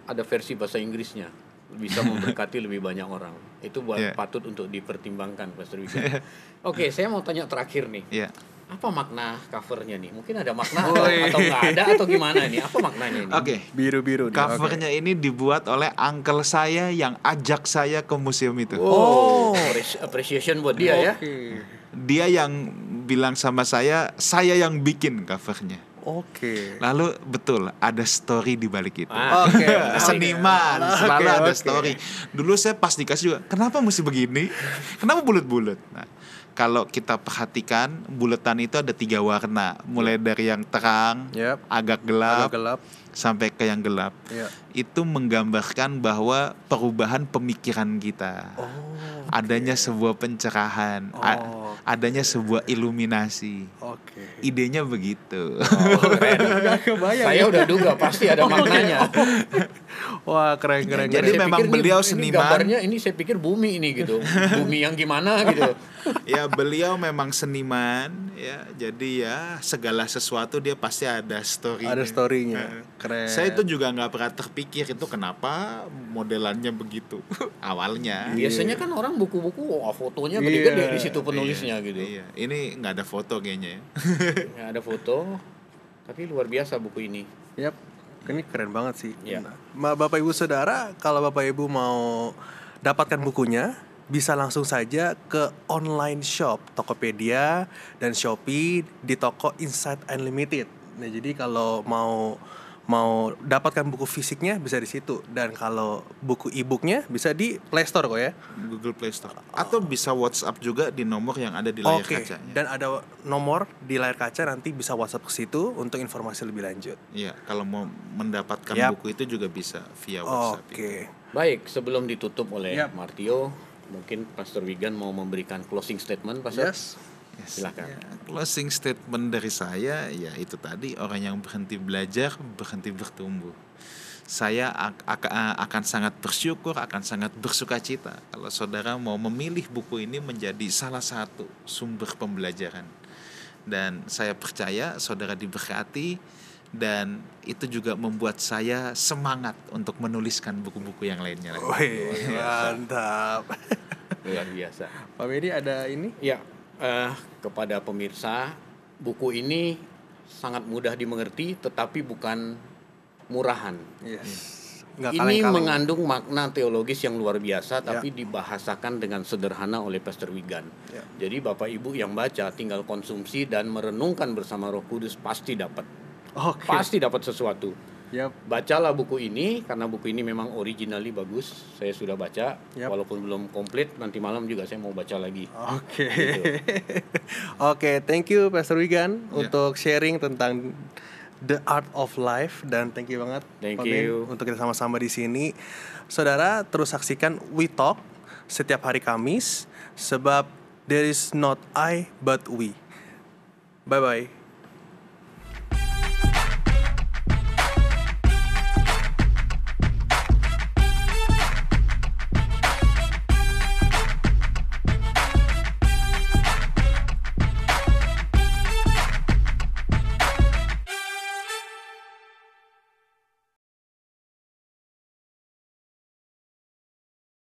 Speaker 2: ada versi bahasa Inggrisnya bisa memberkati lebih banyak orang. Itu buat
Speaker 3: Iya.
Speaker 2: patut untuk dipertimbangkan, Pastor. (laughs) Oke, saya mau tanya terakhir nih.
Speaker 3: Ya.
Speaker 2: Apa makna covernya nih? Mungkin ada makna atau, atau nggak ada atau gimana nih? Apa maknanya ini?
Speaker 3: Oke.
Speaker 1: Biru-biru nih,
Speaker 3: Covernya ini dibuat oleh uncle saya yang ajak saya ke museum itu.
Speaker 1: Oh.
Speaker 2: Appreci- Appreciation buat dia ya.
Speaker 1: Oke.
Speaker 3: Dia yang bilang sama saya, saya yang bikin covernya.
Speaker 1: Oke.
Speaker 3: Lalu betul ada story di balik itu.
Speaker 2: Ah.
Speaker 1: Oke. (laughs)
Speaker 3: Seniman
Speaker 1: Oke,
Speaker 3: selalu ada
Speaker 1: oke.
Speaker 3: story. Dulu saya pas dikasih juga, kenapa mesti begini? Kenapa bulat-bulat? Nah, kalau kita perhatikan buletan itu ada tiga warna, mulai dari yang terang,
Speaker 1: Yap.
Speaker 3: agak gelap,
Speaker 1: Agak gelap.
Speaker 3: Sampai ke yang gelap.
Speaker 1: Ya.
Speaker 3: Itu menggambarkan bahwa perubahan pemikiran kita,
Speaker 1: Oh.
Speaker 3: adanya sebuah pencerahan, a-
Speaker 1: Oh.
Speaker 3: adanya sebuah iluminasi.
Speaker 1: Oke.
Speaker 3: Idenya begitu. (laughs)
Speaker 1: Gak kebayang.
Speaker 2: Saya
Speaker 1: ya.
Speaker 2: udah duga pasti ada (laughs) maknanya.
Speaker 1: Wah, keren keren.
Speaker 3: Jadi
Speaker 1: keren.
Speaker 2: Saya
Speaker 3: memang
Speaker 2: ini-
Speaker 3: beliau
Speaker 2: ini
Speaker 3: seniman.
Speaker 2: gambarnya ini saya pikir bumi ini gitu. Bumi yang gimana gitu. (laughs)
Speaker 3: ya beliau memang seniman ya jadi ya segala sesuatu dia pasti ada story
Speaker 1: ada story-nya. Keren.
Speaker 3: saya itu juga nggak pernah terpikir itu kenapa modelannya begitu (laughs) awalnya
Speaker 2: Biasanya kan orang buku-buku oh, fotonya
Speaker 1: Iya.
Speaker 2: gede-gede di situ penulisnya gitu.
Speaker 3: iya ini nggak ada foto kayaknya ya (laughs)
Speaker 2: Ya, ada foto. Tapi luar biasa buku ini.
Speaker 1: Yap. Ini keren banget sih.
Speaker 2: Iya.
Speaker 1: Nah, Ma- Bapak Ibu Saudara, kalau Bapak Ibu mau dapatkan bukunya, bisa langsung saja ke online shop Tokopedia dan Shopee di toko Insight Unlimited. Nah, jadi kalau mau mau dapatkan buku fisiknya bisa di situ dan kalau buku e-booknya bisa di Play Store kok ya.
Speaker 3: Google Play Store atau bisa WhatsApp juga di nomor yang ada di layar
Speaker 1: Oke.
Speaker 3: kacanya
Speaker 1: Dan ada nomor di layar kaca nanti bisa WhatsApp ke situ untuk informasi lebih lanjut.
Speaker 3: Iya kalau mau mendapatkan
Speaker 1: Yap.
Speaker 3: buku itu juga bisa via WhatsApp
Speaker 1: Oke.
Speaker 2: Baik, sebelum ditutup oleh
Speaker 1: Yap.
Speaker 2: Martio, mungkin Pastor Wigan mau memberikan closing statement, Pastor.
Speaker 1: Yes.
Speaker 3: Yes.
Speaker 2: Silakan.
Speaker 3: Ya, closing statement dari saya ya itu tadi orang yang berhenti belajar berhenti bertumbuh. Saya ak- akan sangat bersyukur, akan sangat bersuka cita kalau saudara mau memilih buku ini menjadi salah satu sumber pembelajaran. Dan saya percaya saudara diberkati dan itu juga membuat saya semangat untuk menuliskan buku-buku yang lainnya lagi.
Speaker 1: Wih, mantap.
Speaker 2: Luar biasa.
Speaker 1: Pak Medi ada ini?
Speaker 2: Ya, eh, kepada pemirsa, buku ini sangat mudah dimengerti, tetapi bukan murahan.
Speaker 1: Yes. Nggak
Speaker 2: ini
Speaker 1: kaleng-kaleng.
Speaker 2: mengandung makna teologis yang luar biasa,
Speaker 1: Ya.
Speaker 2: tapi dibahasakan dengan sederhana oleh Pastor Wigan.
Speaker 1: Ya.
Speaker 2: Jadi Bapak Ibu yang baca tinggal konsumsi dan merenungkan bersama Roh Kudus pasti dapat,
Speaker 1: Oke.
Speaker 2: pasti dapat sesuatu.
Speaker 1: Yap.
Speaker 2: Bacalah buku ini karena buku ini memang originally bagus. Saya sudah baca,
Speaker 1: Yap.
Speaker 2: walaupun belum komplit. Nanti malam juga saya mau baca lagi.
Speaker 1: Oke. (laughs) Oke, thank you Pastor Wigan
Speaker 3: Ya.
Speaker 1: untuk sharing tentang The Art of Life dan thank you banget
Speaker 2: Thank
Speaker 1: Pak Ben,
Speaker 2: you.
Speaker 1: untuk kita sama-sama di sini. Saudara terus saksikan We Talk setiap hari Kamis sebab there is not I but we. Bye bye.